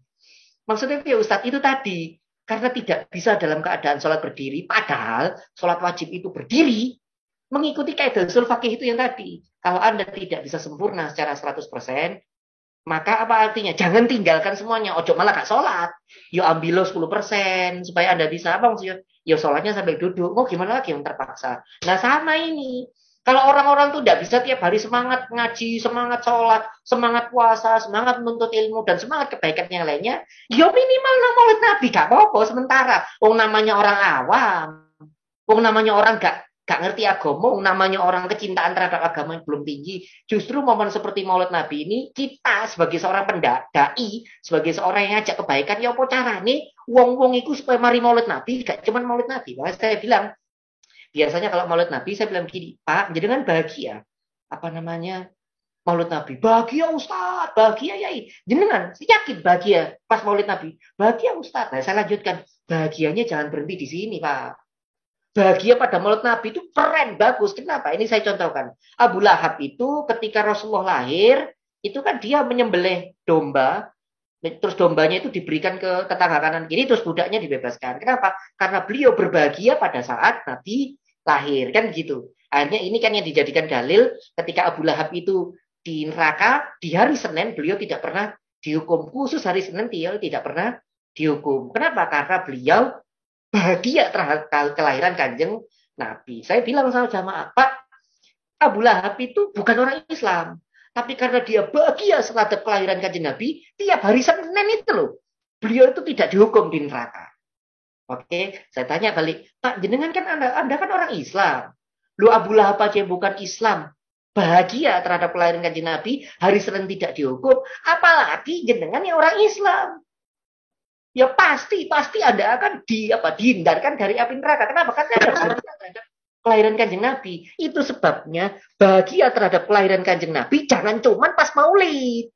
Maksudnya ya Ustadz, itu tadi. Karena tidak bisa dalam keadaan sholat berdiri. Padahal sholat wajib itu berdiri. Mengikuti kaidah usul fakih itu yang tadi. Kalau Anda tidak bisa sempurna secara 100%, maka apa artinya? Jangan tinggalkan semuanya. Ojo malah gak sholat. Yo ambil lo 10% supaya Anda bisa apa maksudnya? Yo sholatnya sampai duduk. Mau gimana lagi yang terpaksa? Nah sama ini. Kalau orang-orang tuh tidak bisa tiap hari semangat ngaji, semangat sholat, semangat puasa, semangat menuntut ilmu, dan semangat kebaikan yang lainnya, yo minimal nama Nabi gak apa-apa sementara. Wong namanya orang awam, wong namanya orang gak gak ngerti agama, namanya orang kecintaan terhadap agama yang belum tinggi. Justru momen seperti Maulid Nabi ini, kita sebagai seorang pendai, sebagai seorang yang ngajak kebaikan, ya apa nih, wong-wong itu supaya mari Maulid Nabi, gak cuma Maulid Nabi. Maka saya bilang, biasanya kalau Maulid Nabi, saya bilang gini, Pak, jadi kan bahagia. Apa namanya, Maulid Nabi. Bahagia Ustaz, bahagia Yai. Jenengan, saya yakin bahagia pas Maulid Nabi. Bahagia Ustaz. Nah, saya lanjutkan. Bahagianya jangan berhenti di sini, Pak bahagia pada mulut Nabi itu keren, bagus. Kenapa? Ini saya contohkan. Abu Lahab itu ketika Rasulullah lahir, itu kan dia menyembelih domba, terus dombanya itu diberikan ke tetangga kanan kiri, terus budaknya dibebaskan. Kenapa? Karena beliau berbahagia pada saat Nabi lahir, kan gitu. Akhirnya ini kan yang dijadikan dalil ketika Abu Lahab itu di neraka, di hari Senin beliau tidak pernah dihukum. Khusus hari Senin dia tidak pernah dihukum. Kenapa? Karena beliau bahagia terhadap kelahiran kanjeng Nabi. Saya bilang sama jamaah, Pak, Abu Lahab itu bukan orang Islam. Tapi karena dia bahagia terhadap kelahiran kanjeng Nabi, tiap hari Senin itu loh. Beliau itu tidak dihukum di neraka. Oke, saya tanya balik, Pak, jenengan kan Anda, Anda kan orang Islam. Lu Abu Lahab aja bukan Islam, bahagia terhadap kelahiran kanjeng Nabi, hari Senin tidak dihukum, apalagi jenengan yang orang Islam ya pasti pasti Anda akan di apa dihindarkan dari api neraka. Kenapa? Karena Anda bahagia terhadap kelahiran Kanjeng Nabi. Itu sebabnya bahagia terhadap kelahiran Kanjeng Nabi jangan cuma pas Maulid.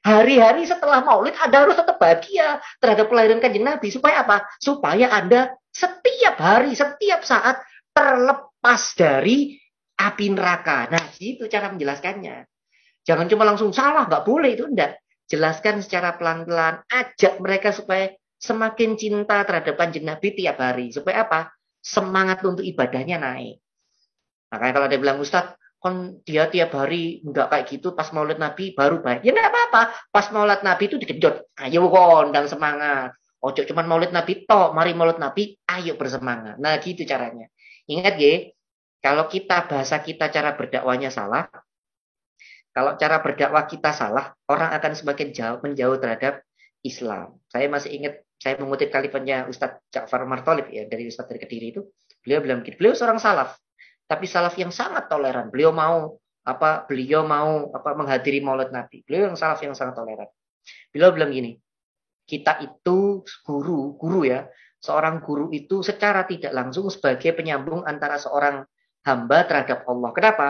Hari-hari setelah Maulid Anda harus tetap bahagia terhadap kelahiran Kanjeng Nabi supaya apa? Supaya Anda setiap hari, setiap saat terlepas dari api neraka. Nah, itu cara menjelaskannya. Jangan cuma langsung salah, nggak boleh itu enggak jelaskan secara pelan-pelan, ajak mereka supaya semakin cinta terhadap kanjeng Nabi tiap hari. Supaya apa? Semangat untuk ibadahnya naik. Makanya kalau ada bilang, Ustaz, kon dia tiap hari enggak kayak gitu, pas maulid Nabi baru baik. Ya enggak apa-apa. Pas maulid Nabi itu digenjot. Ayo kondang semangat. Ojo cuman maulid Nabi toh, mari maulid Nabi, ayo bersemangat. Nah gitu caranya. Ingat ya, kalau kita bahasa kita cara berdakwanya salah, kalau cara berdakwah kita salah, orang akan semakin jauh menjauh terhadap Islam. Saya masih ingat, saya mengutip kalimatnya Ustadz Ja'far Martolib ya dari Ustadz dari Kediri itu. Beliau bilang begini, beliau seorang salaf, tapi salaf yang sangat toleran. Beliau mau apa? Beliau mau apa menghadiri Maulid Nabi. Beliau yang salaf yang sangat toleran. Beliau bilang gini, kita itu guru, guru ya, seorang guru itu secara tidak langsung sebagai penyambung antara seorang hamba terhadap Allah. Kenapa?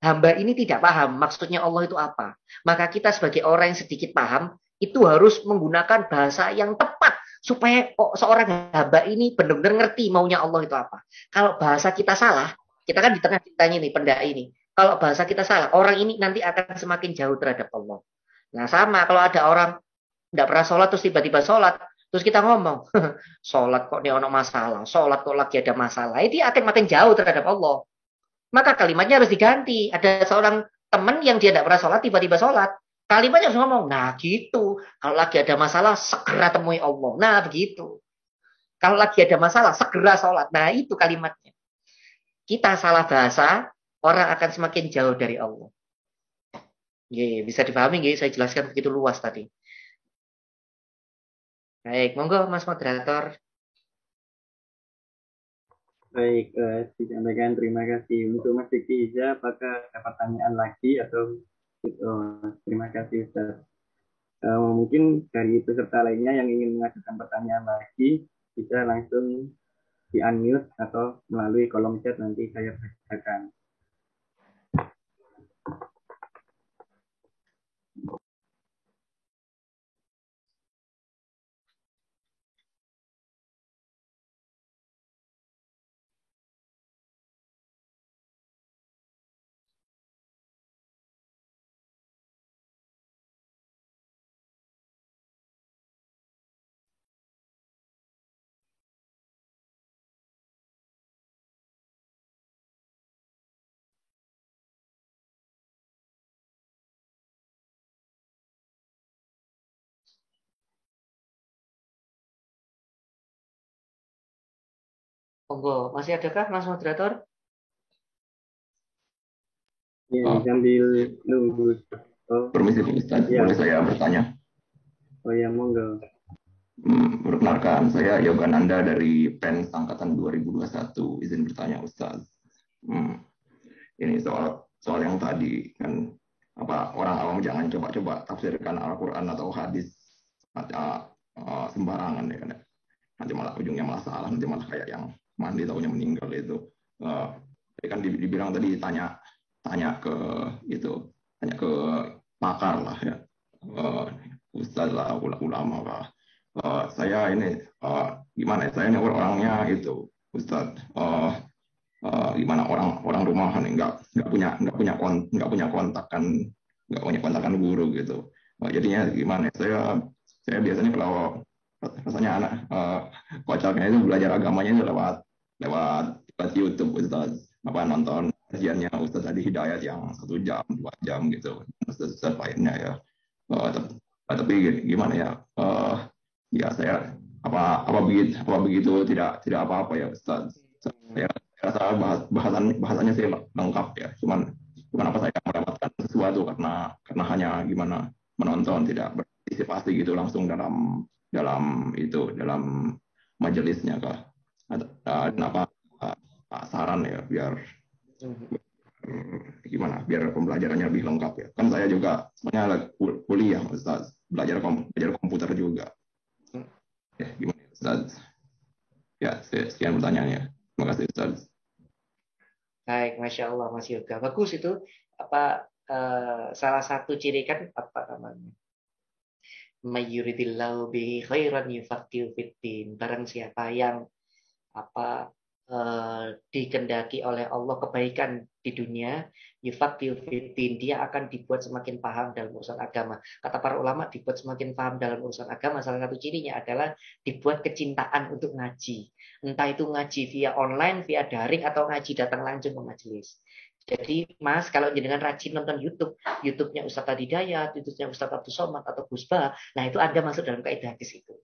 Hamba ini tidak paham maksudnya Allah itu apa. Maka kita sebagai orang yang sedikit paham, itu harus menggunakan bahasa yang tepat supaya oh, seorang hamba ini benar-benar ngerti maunya Allah itu apa. Kalau bahasa kita salah, kita kan di tengah ceritanya nih, pendai ini. Kalau bahasa kita salah, orang ini nanti akan semakin jauh terhadap Allah. Nah sama kalau ada orang tidak pernah sholat terus tiba-tiba sholat, terus kita ngomong, sholat kok ini ono masalah, sholat kok lagi ada masalah, itu akan makin jauh terhadap Allah maka kalimatnya harus diganti. Ada seorang teman yang dia tidak pernah sholat, tiba-tiba sholat. Kalimatnya harus ngomong, nah gitu. Kalau lagi ada masalah, segera temui Allah. Nah begitu. Kalau lagi ada masalah, segera sholat. Nah itu kalimatnya. Kita salah bahasa, orang akan semakin jauh dari Allah. Ye, bisa dipahami nggih? Saya jelaskan begitu luas tadi. Baik, monggo Mas Moderator. Baik, uh, disampaikan terima kasih untuk Mas Diki Iza. Apakah ada pertanyaan lagi atau uh, terima kasih Ustaz. Uh, mungkin dari peserta lainnya yang ingin mengajukan pertanyaan lagi bisa langsung di unmute atau melalui kolom chat nanti saya bacakan. Monggo, masih adakah Mas moderator? Ya, Oh. sambil nunggu. Oh, Permisi Ustaz, Iya. boleh saya bertanya? oh ya, monggo. Hmm, perkenalkan, saya Yogananda dari PEN Angkatan 2021. Izin bertanya Ustaz. Hmm, ini soal soal yang tadi kan apa orang awam jangan coba-coba tafsirkan Al-Qur'an atau hadis uh, uh, sembarangan ya kan. ya. Nanti malah ujungnya malah salah, nanti malah kayak yang mandi tahunya meninggal itu. Uh, kan di- dibilang tadi tanya tanya ke itu, tanya ke pakar lah ya. Uh, Ustaz lah, ula- ulama lah. Eh, saya ini eh, gimana ya? Saya ini orangnya itu Ustadz eh, eh, gimana orang orang rumahan nggak nggak punya nggak punya kon nggak punya kontak kan nggak punya kontakan guru gitu. Eh, jadinya gimana? ya, Saya saya biasanya kalau rasanya anak eh, kocaknya itu belajar agamanya itu lewat lewat lewat YouTube Ustadz apa nonton kajiannya Ustadz Adi Hidayat yang satu jam dua jam gitu Ustadz Ustadz lainnya ya. Eh, tapi, tapi gimana ya? Eh, ya saya apa apa begitu apa begitu tidak tidak apa apa ya Ustaz saya rasa bahas, bahasan bahasannya sih lengkap ya cuman cuman apa saya melewatkan sesuatu karena karena hanya gimana menonton tidak berpartisipasi gitu langsung dalam dalam itu dalam majelisnya kah Ada- dan apa Pak saran ya biar hmm, gimana biar pembelajarannya lebih lengkap ya. Kan saya juga sebenarnya kuliah Ustaz. Belajar kom- belajar komputer juga. Ya gimana Ustaz? Ya se- sekian pertanyaannya. Terima kasih Ustaz. Baik, masya Allah Mas Yoga. Bagus itu apa eh, salah satu ciri kan apa namanya? Mayuridillahu bihi khairan yufaqihu fiddin. Barang siapa yang apa eh, dikendaki oleh Allah kebaikan di dunia, yufaqihu fiddin, dia akan dibuat semakin paham dalam urusan agama. Kata para ulama dibuat semakin paham dalam urusan agama salah satu cirinya adalah dibuat kecintaan untuk ngaji. Entah itu ngaji via online, via daring atau ngaji datang langsung ke majelis. Jadi Mas, kalau jenengan rajin nonton YouTube, YouTube-nya Ustadz Adidayat, YouTube-nya Ustadz Abdul Somad atau Gusba, nah itu Anda masuk dalam kaidah hadis itu.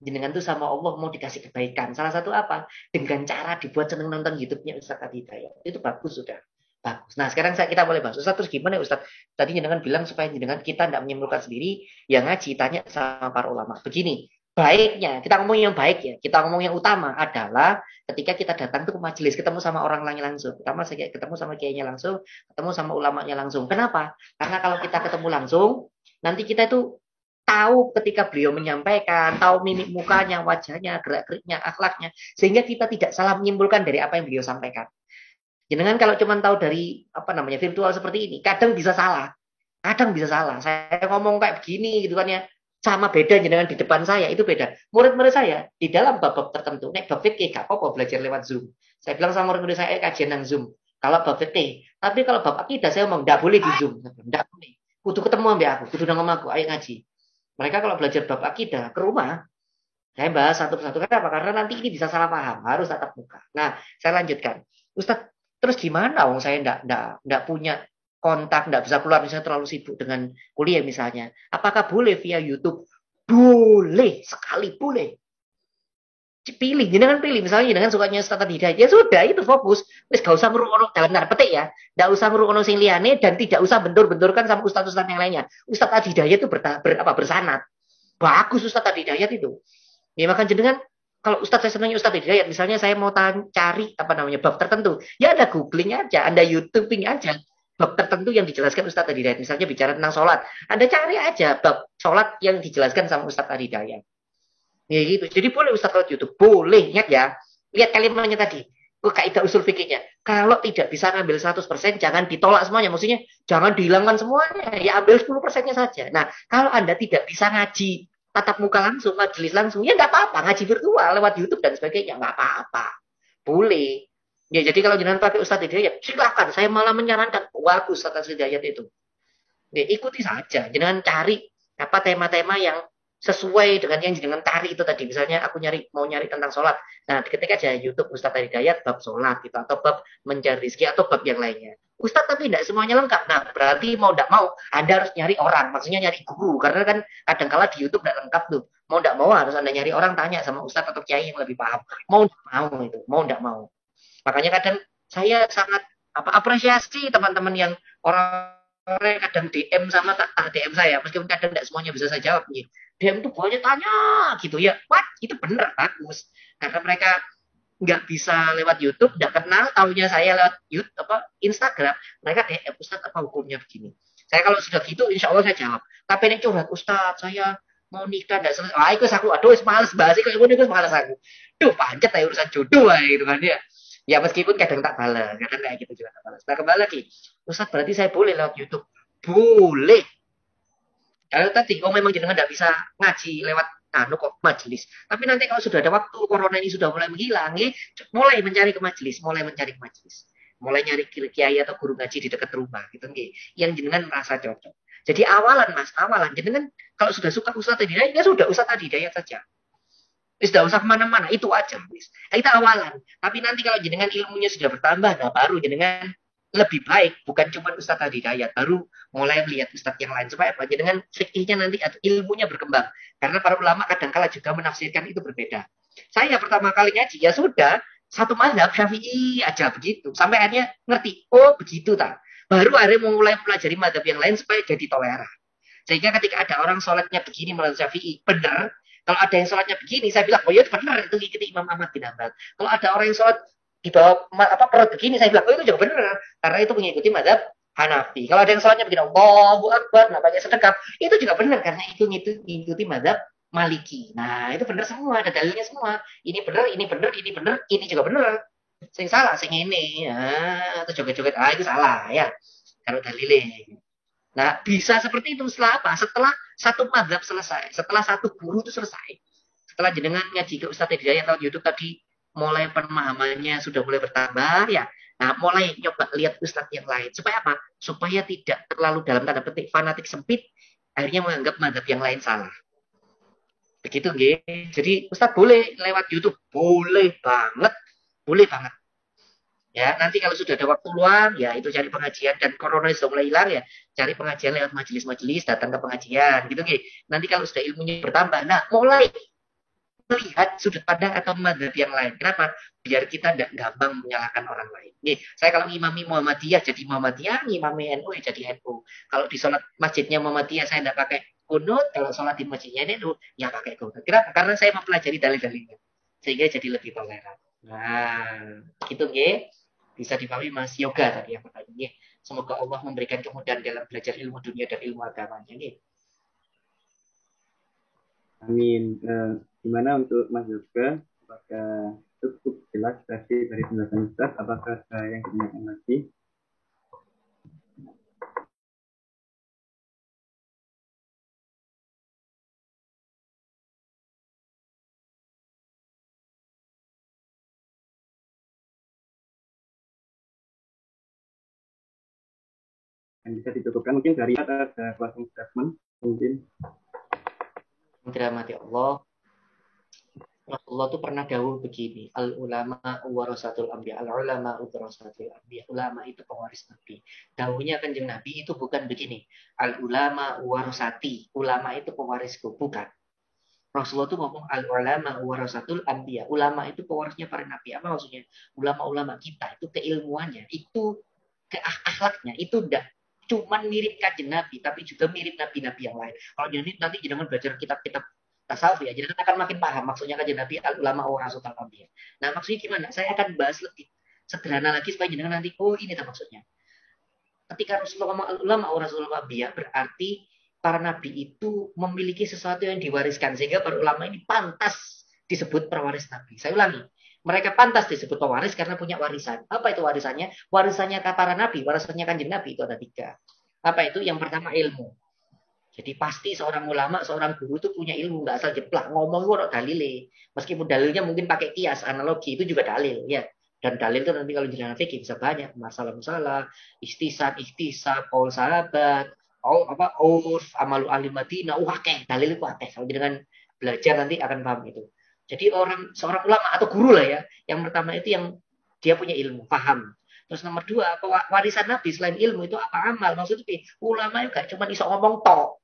Jenengan tuh sama Allah mau dikasih kebaikan. Salah satu apa? Dengan cara dibuat seneng nonton YouTube-nya Ustadz Adidayat. Itu bagus sudah. Bagus. Nah sekarang saya, kita boleh bahas. Ustadz terus gimana ya Ustadz? Tadi jenengan bilang supaya jenengan kita tidak menyimpulkan sendiri, yang ngaji tanya sama para ulama. Begini, baiknya kita ngomong yang baik ya kita ngomong yang utama adalah ketika kita datang tuh ke majelis ketemu sama orang lain langsung pertama saya ketemu sama kiainya langsung ketemu sama ulamanya langsung kenapa karena kalau kita ketemu langsung nanti kita itu tahu ketika beliau menyampaikan tahu mimik mukanya wajahnya gerak geriknya akhlaknya sehingga kita tidak salah menyimpulkan dari apa yang beliau sampaikan jenengan kalau cuma tahu dari apa namanya virtual seperti ini kadang bisa salah kadang bisa salah saya ngomong kayak begini gitu kan ya sama beda dengan di depan saya itu beda. Murid-murid saya di dalam bab-bab tertentu, nek bab fikih gak apa-apa belajar lewat Zoom. Saya bilang sama murid-murid saya eh, kajian nang Zoom. Kalau bab fikih, tapi kalau bab akidah saya ngomong enggak boleh di Zoom, enggak boleh. Kudu ketemu ambil aku, kudu nang aku, ayo ngaji. Mereka kalau belajar bab akidah ke rumah, saya bahas satu persatu kenapa? Karena nanti ini bisa salah paham, harus tatap muka. Nah, saya lanjutkan. Ustadz, terus gimana? Wong saya enggak, enggak, enggak punya kontak, enggak bisa keluar, misalnya terlalu sibuk dengan kuliah misalnya. Apakah boleh via YouTube? Boleh, sekali boleh. Pilih, jangan pilih. Misalnya dengan sukanya Ustaz Hidayat, ya sudah itu fokus. Wis gak usah ngrungokno dalam tanda petik ya. Gak usah ngrungokno sing liyane dan tidak usah bentur-benturkan sama ustaz-ustaz yang lainnya. Ustaz Hidayat itu ber, ber, apa, bersanat. Bagus Ustaz Hidayat itu. Ya makan jenengan kalau Ustadz saya senangnya Ustadz Hidayat, misalnya saya mau cari apa namanya bab tertentu, ya ada googling aja, anda youtubing aja bab tertentu yang dijelaskan Ustadz Hidayat. Misalnya bicara tentang sholat, anda cari aja bab sholat yang dijelaskan sama Ustadz Hidayat. Ya gitu. Jadi boleh Ustadz lewat YouTube, boleh ingat ya. Lihat kalimatnya tadi. Kaidah usul fikihnya. Kalau tidak bisa ngambil 100%, jangan ditolak semuanya. Maksudnya, jangan dihilangkan semuanya. Ya ambil 10%-nya saja. Nah, kalau Anda tidak bisa ngaji tatap muka langsung, majelis langsung, ya nggak apa-apa, ngaji virtual lewat YouTube dan sebagainya, nggak apa-apa, boleh. Ya jadi kalau jangan pakai Ustadz Hidayat, silakan. Saya malah menyarankan bagus Ustadz Hidayat itu. Ya, ikuti saja, jangan cari apa tema-tema yang sesuai dengan yang jangan cari itu tadi. Misalnya aku nyari mau nyari tentang sholat, nah ketika aja YouTube Ustadz Hidayat bab sholat gitu atau bab mencari rezeki atau bab yang lainnya. Ustadz tapi tidak semuanya lengkap. Nah, berarti mau tidak mau, Anda harus nyari orang. Maksudnya nyari guru. Karena kan kadang-kala di Youtube tidak lengkap tuh. Mau tidak mau harus Anda nyari orang tanya sama Ustadz atau Kiai yang lebih paham. Mau tidak mau itu. Mau tidak mau. Makanya kadang saya sangat apa apresiasi teman-teman yang orang kadang DM sama tak DM saya meskipun kadang tidak semuanya bisa saya jawab nih DM tuh banyak tanya gitu ya what itu bener bagus karena mereka nggak bisa lewat YouTube, nggak kenal, tahunya saya lewat YouTube apa Instagram, mereka DM Ustadz apa hukumnya begini. Saya kalau sudah gitu, insya Allah saya jawab. Tapi ini curhat Ustadz, saya mau nikah nggak selesai. Ah, itu aku, aduh, males bahas itu, itu males aku. Duh, panjat ya urusan jodoh ya gitu kan ya. Ya meskipun kadang tak balas, kadang kayak gitu juga tak balas. Nah kembali lagi, Ustadz berarti saya boleh lewat YouTube? Boleh. Kalau tadi, oh memang jenengan nggak bisa ngaji lewat anu kok majelis. Tapi nanti kalau sudah ada waktu corona ini sudah mulai menghilang, ya, mulai mencari ke majelis, mulai mencari ke majelis. Mulai nyari kiai atau guru ngaji di dekat rumah gitu nggih. Yang jenengan merasa cocok. Jadi awalan Mas, awalan jenengan kalau sudah suka Ustaz Hidayat ya sudah Ustaz Hidayat saja. Tidak usah ke mana-mana, itu aja. Nah, itu awalan. Tapi nanti kalau jenengan ilmunya sudah bertambah, nah baru jenengan lebih baik bukan cuma Ustadz Hidayat baru mulai melihat Ustadz yang lain. Supaya apa dengan fikihnya nanti atau ilmunya berkembang. Karena para ulama kadang kala juga menafsirkan itu berbeda. Saya pertama kali ngaji ya sudah satu mazhab syafi'i aja begitu. Sampai akhirnya ngerti oh begitu tak? Baru akhirnya mulai pelajari mazhab yang lain supaya jadi toleran. Sehingga ketika ada orang sholatnya begini menurut syafi'i benar. Kalau ada yang sholatnya begini saya bilang oh ya benar itu ikuti Imam Ahmad bin Ambal kalau ada orang yang sholat di bawah apa perut begini saya bilang oh itu juga benar karena itu mengikuti madhab Hanafi. Kalau ada yang sholatnya begini Allahu Akbar, nampaknya sedekap, itu juga benar karena itu mengikuti madhab Maliki. Nah, itu benar semua, ada dalilnya semua. Ini benar, ini benar, ini benar, ini juga benar. Sing salah, sing ini. Nah, atau joget-joget, ah itu salah ya. Kalau dalilnya. Nah, bisa seperti itu setelah apa? Setelah satu madhab selesai, setelah satu guru itu selesai. Setelah jenengan ngaji ke Ustadz Hidayat atau YouTube tadi mulai pemahamannya sudah mulai bertambah ya. Nah mulai coba lihat ustadz yang lain. Supaya apa? Supaya tidak terlalu dalam tanda petik fanatik sempit akhirnya menganggap madhab yang lain salah. Begitu nggih jadi ustadz boleh lewat YouTube. Boleh banget. Boleh banget. Ya nanti kalau sudah ada waktu luang ya itu cari pengajian. Dan corona sudah mulai hilang ya cari pengajian lewat majelis-majelis datang ke pengajian. Gitu nggih nanti kalau sudah ilmunya bertambah nah mulai melihat sudut pandang atau madhab yang lain. Kenapa? Biar kita tidak gampang menyalahkan orang lain. Nih, saya kalau ngimami Muhammadiyah jadi Muhammadiyah, ngimami NU ya jadi NU. Kalau di sholat masjidnya Muhammadiyah saya tidak pakai kunut, kalau sholat di masjidnya NU ya pakai kunut. Kenapa? Karena saya mempelajari dalil-dalilnya. Sehingga jadi lebih toleran. Nah, itu nggih. Bisa dipahami Mas Yoga tadi yang pertanyaan. Semoga Allah memberikan kemudahan dalam belajar ilmu dunia dan ilmu agamanya. Nih. Amin. Uh, gimana untuk Mas Yoga? Apakah cukup jelas tadi dari penjelasan Ustaz? Apakah ada yang ditanyakan lagi? yang bisa dicukupkan mungkin dari ada closing statement mungkin dirahmati Allah Rasulullah itu pernah dahulu begini al ulama warasatul anbiya al ulama warasatul anbiya. Ulama itu pewaris nabi. Dahulunya kanjeng nabi itu bukan begini. Al ulama warasati ulama itu pewarisku bukan. Rasulullah itu ngomong al ulama warasatul anbiya. Ulama itu pewarisnya para nabi. Apa maksudnya? Ulama-ulama kita itu keilmuannya itu ke akhlaknya itu cuman mirip kajian Nabi, tapi juga mirip Nabi-Nabi yang lain. Kalau jadi nanti jangan belajar kitab-kitab tasawuf ya, jadi akan makin paham maksudnya kajian Nabi ulama orang rasul ya. Nah maksudnya gimana? Saya akan bahas lebih sederhana lagi supaya jangan nanti oh ini tak maksudnya. Ketika Rasulullah ngomong ulama orang rasul ya, berarti para nabi itu memiliki sesuatu yang diwariskan sehingga para ulama ini pantas disebut pewaris nabi. Saya ulangi, mereka pantas disebut pewaris karena punya warisan. Apa itu warisannya? Warisannya para nabi, warisannya kanjeng nabi itu ada tiga. Apa itu? Yang pertama ilmu. Jadi pasti seorang ulama, seorang guru itu punya ilmu, nggak asal jeplak ngomong kok dalile. Meskipun dalilnya mungkin pakai kias, analogi itu juga dalil, ya. Dan dalil itu nanti kalau jalan fikih bisa banyak masalah-masalah, istisan, ikhtisab, kaul sahabat, oh apa urf, amalu ahli Madinah, wah dalil itu akeh. Kalau dengan belajar nanti akan paham itu. Jadi orang seorang ulama atau guru lah ya, yang pertama itu yang dia punya ilmu, paham. Terus nomor dua, warisan Nabi selain ilmu itu apa amal? Maksudnya ulama itu gak cuma iso ngomong tok.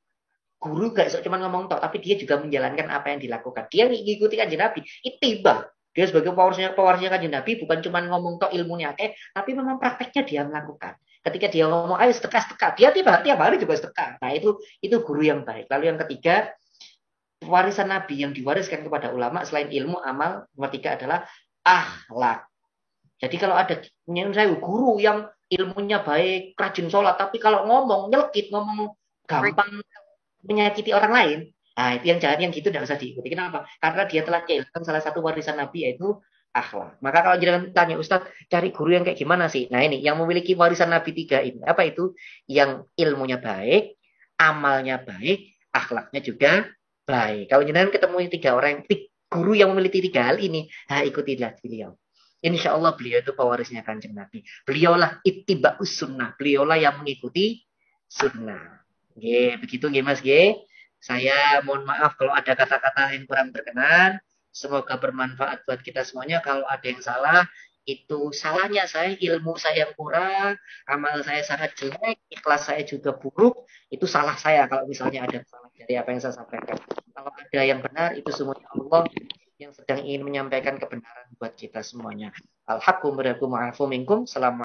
Guru gak iso cuma ngomong tok, tapi dia juga menjalankan apa yang dilakukan. Dia ngikuti kanjeng Nabi, tiba. Dia sebagai pewarisnya pewarisnya kanjeng Nabi bukan cuma ngomong tok ilmunya eh, tapi memang prakteknya dia melakukan. Ketika dia ngomong ayo sedekah, dia tiba tiap hari juga sedekah. Nah itu itu guru yang baik. Lalu yang ketiga warisan Nabi yang diwariskan kepada ulama selain ilmu amal nomor tiga adalah akhlak jadi kalau ada saya guru yang ilmunya baik, rajin sholat, tapi kalau ngomong nyelkit, ngomong gampang menyakiti orang lain, nah itu yang jahat yang gitu tidak usah diikuti. Kenapa? Karena dia telah kehilangan salah satu warisan Nabi yaitu akhlak. Maka kalau jangan tanya Ustaz, cari guru yang kayak gimana sih? Nah ini yang memiliki warisan Nabi tiga ini apa itu? Yang ilmunya baik, amalnya baik, akhlaknya juga baik. Kalau jangan ketemu tiga orang, guru yang memiliki tiga hal ini, nah ikutilah beliau. Insya Allah beliau itu pewarisnya kanjeng Nabi. Beliaulah ittiba sunnah. Beliaulah yang mengikuti sunnah. Oke, begitu nggih Mas G. Saya mohon maaf kalau ada kata-kata yang kurang berkenan. Semoga bermanfaat buat kita semuanya. Kalau ada yang salah, itu salahnya saya, ilmu saya kurang, amal saya sangat jelek, ikhlas saya juga buruk, itu salah saya kalau misalnya ada salah dari apa yang saya sampaikan. Kalau ada yang benar, itu semuanya Allah yang sedang ingin menyampaikan kebenaran buat kita semuanya. Alhamdulillah, minkum.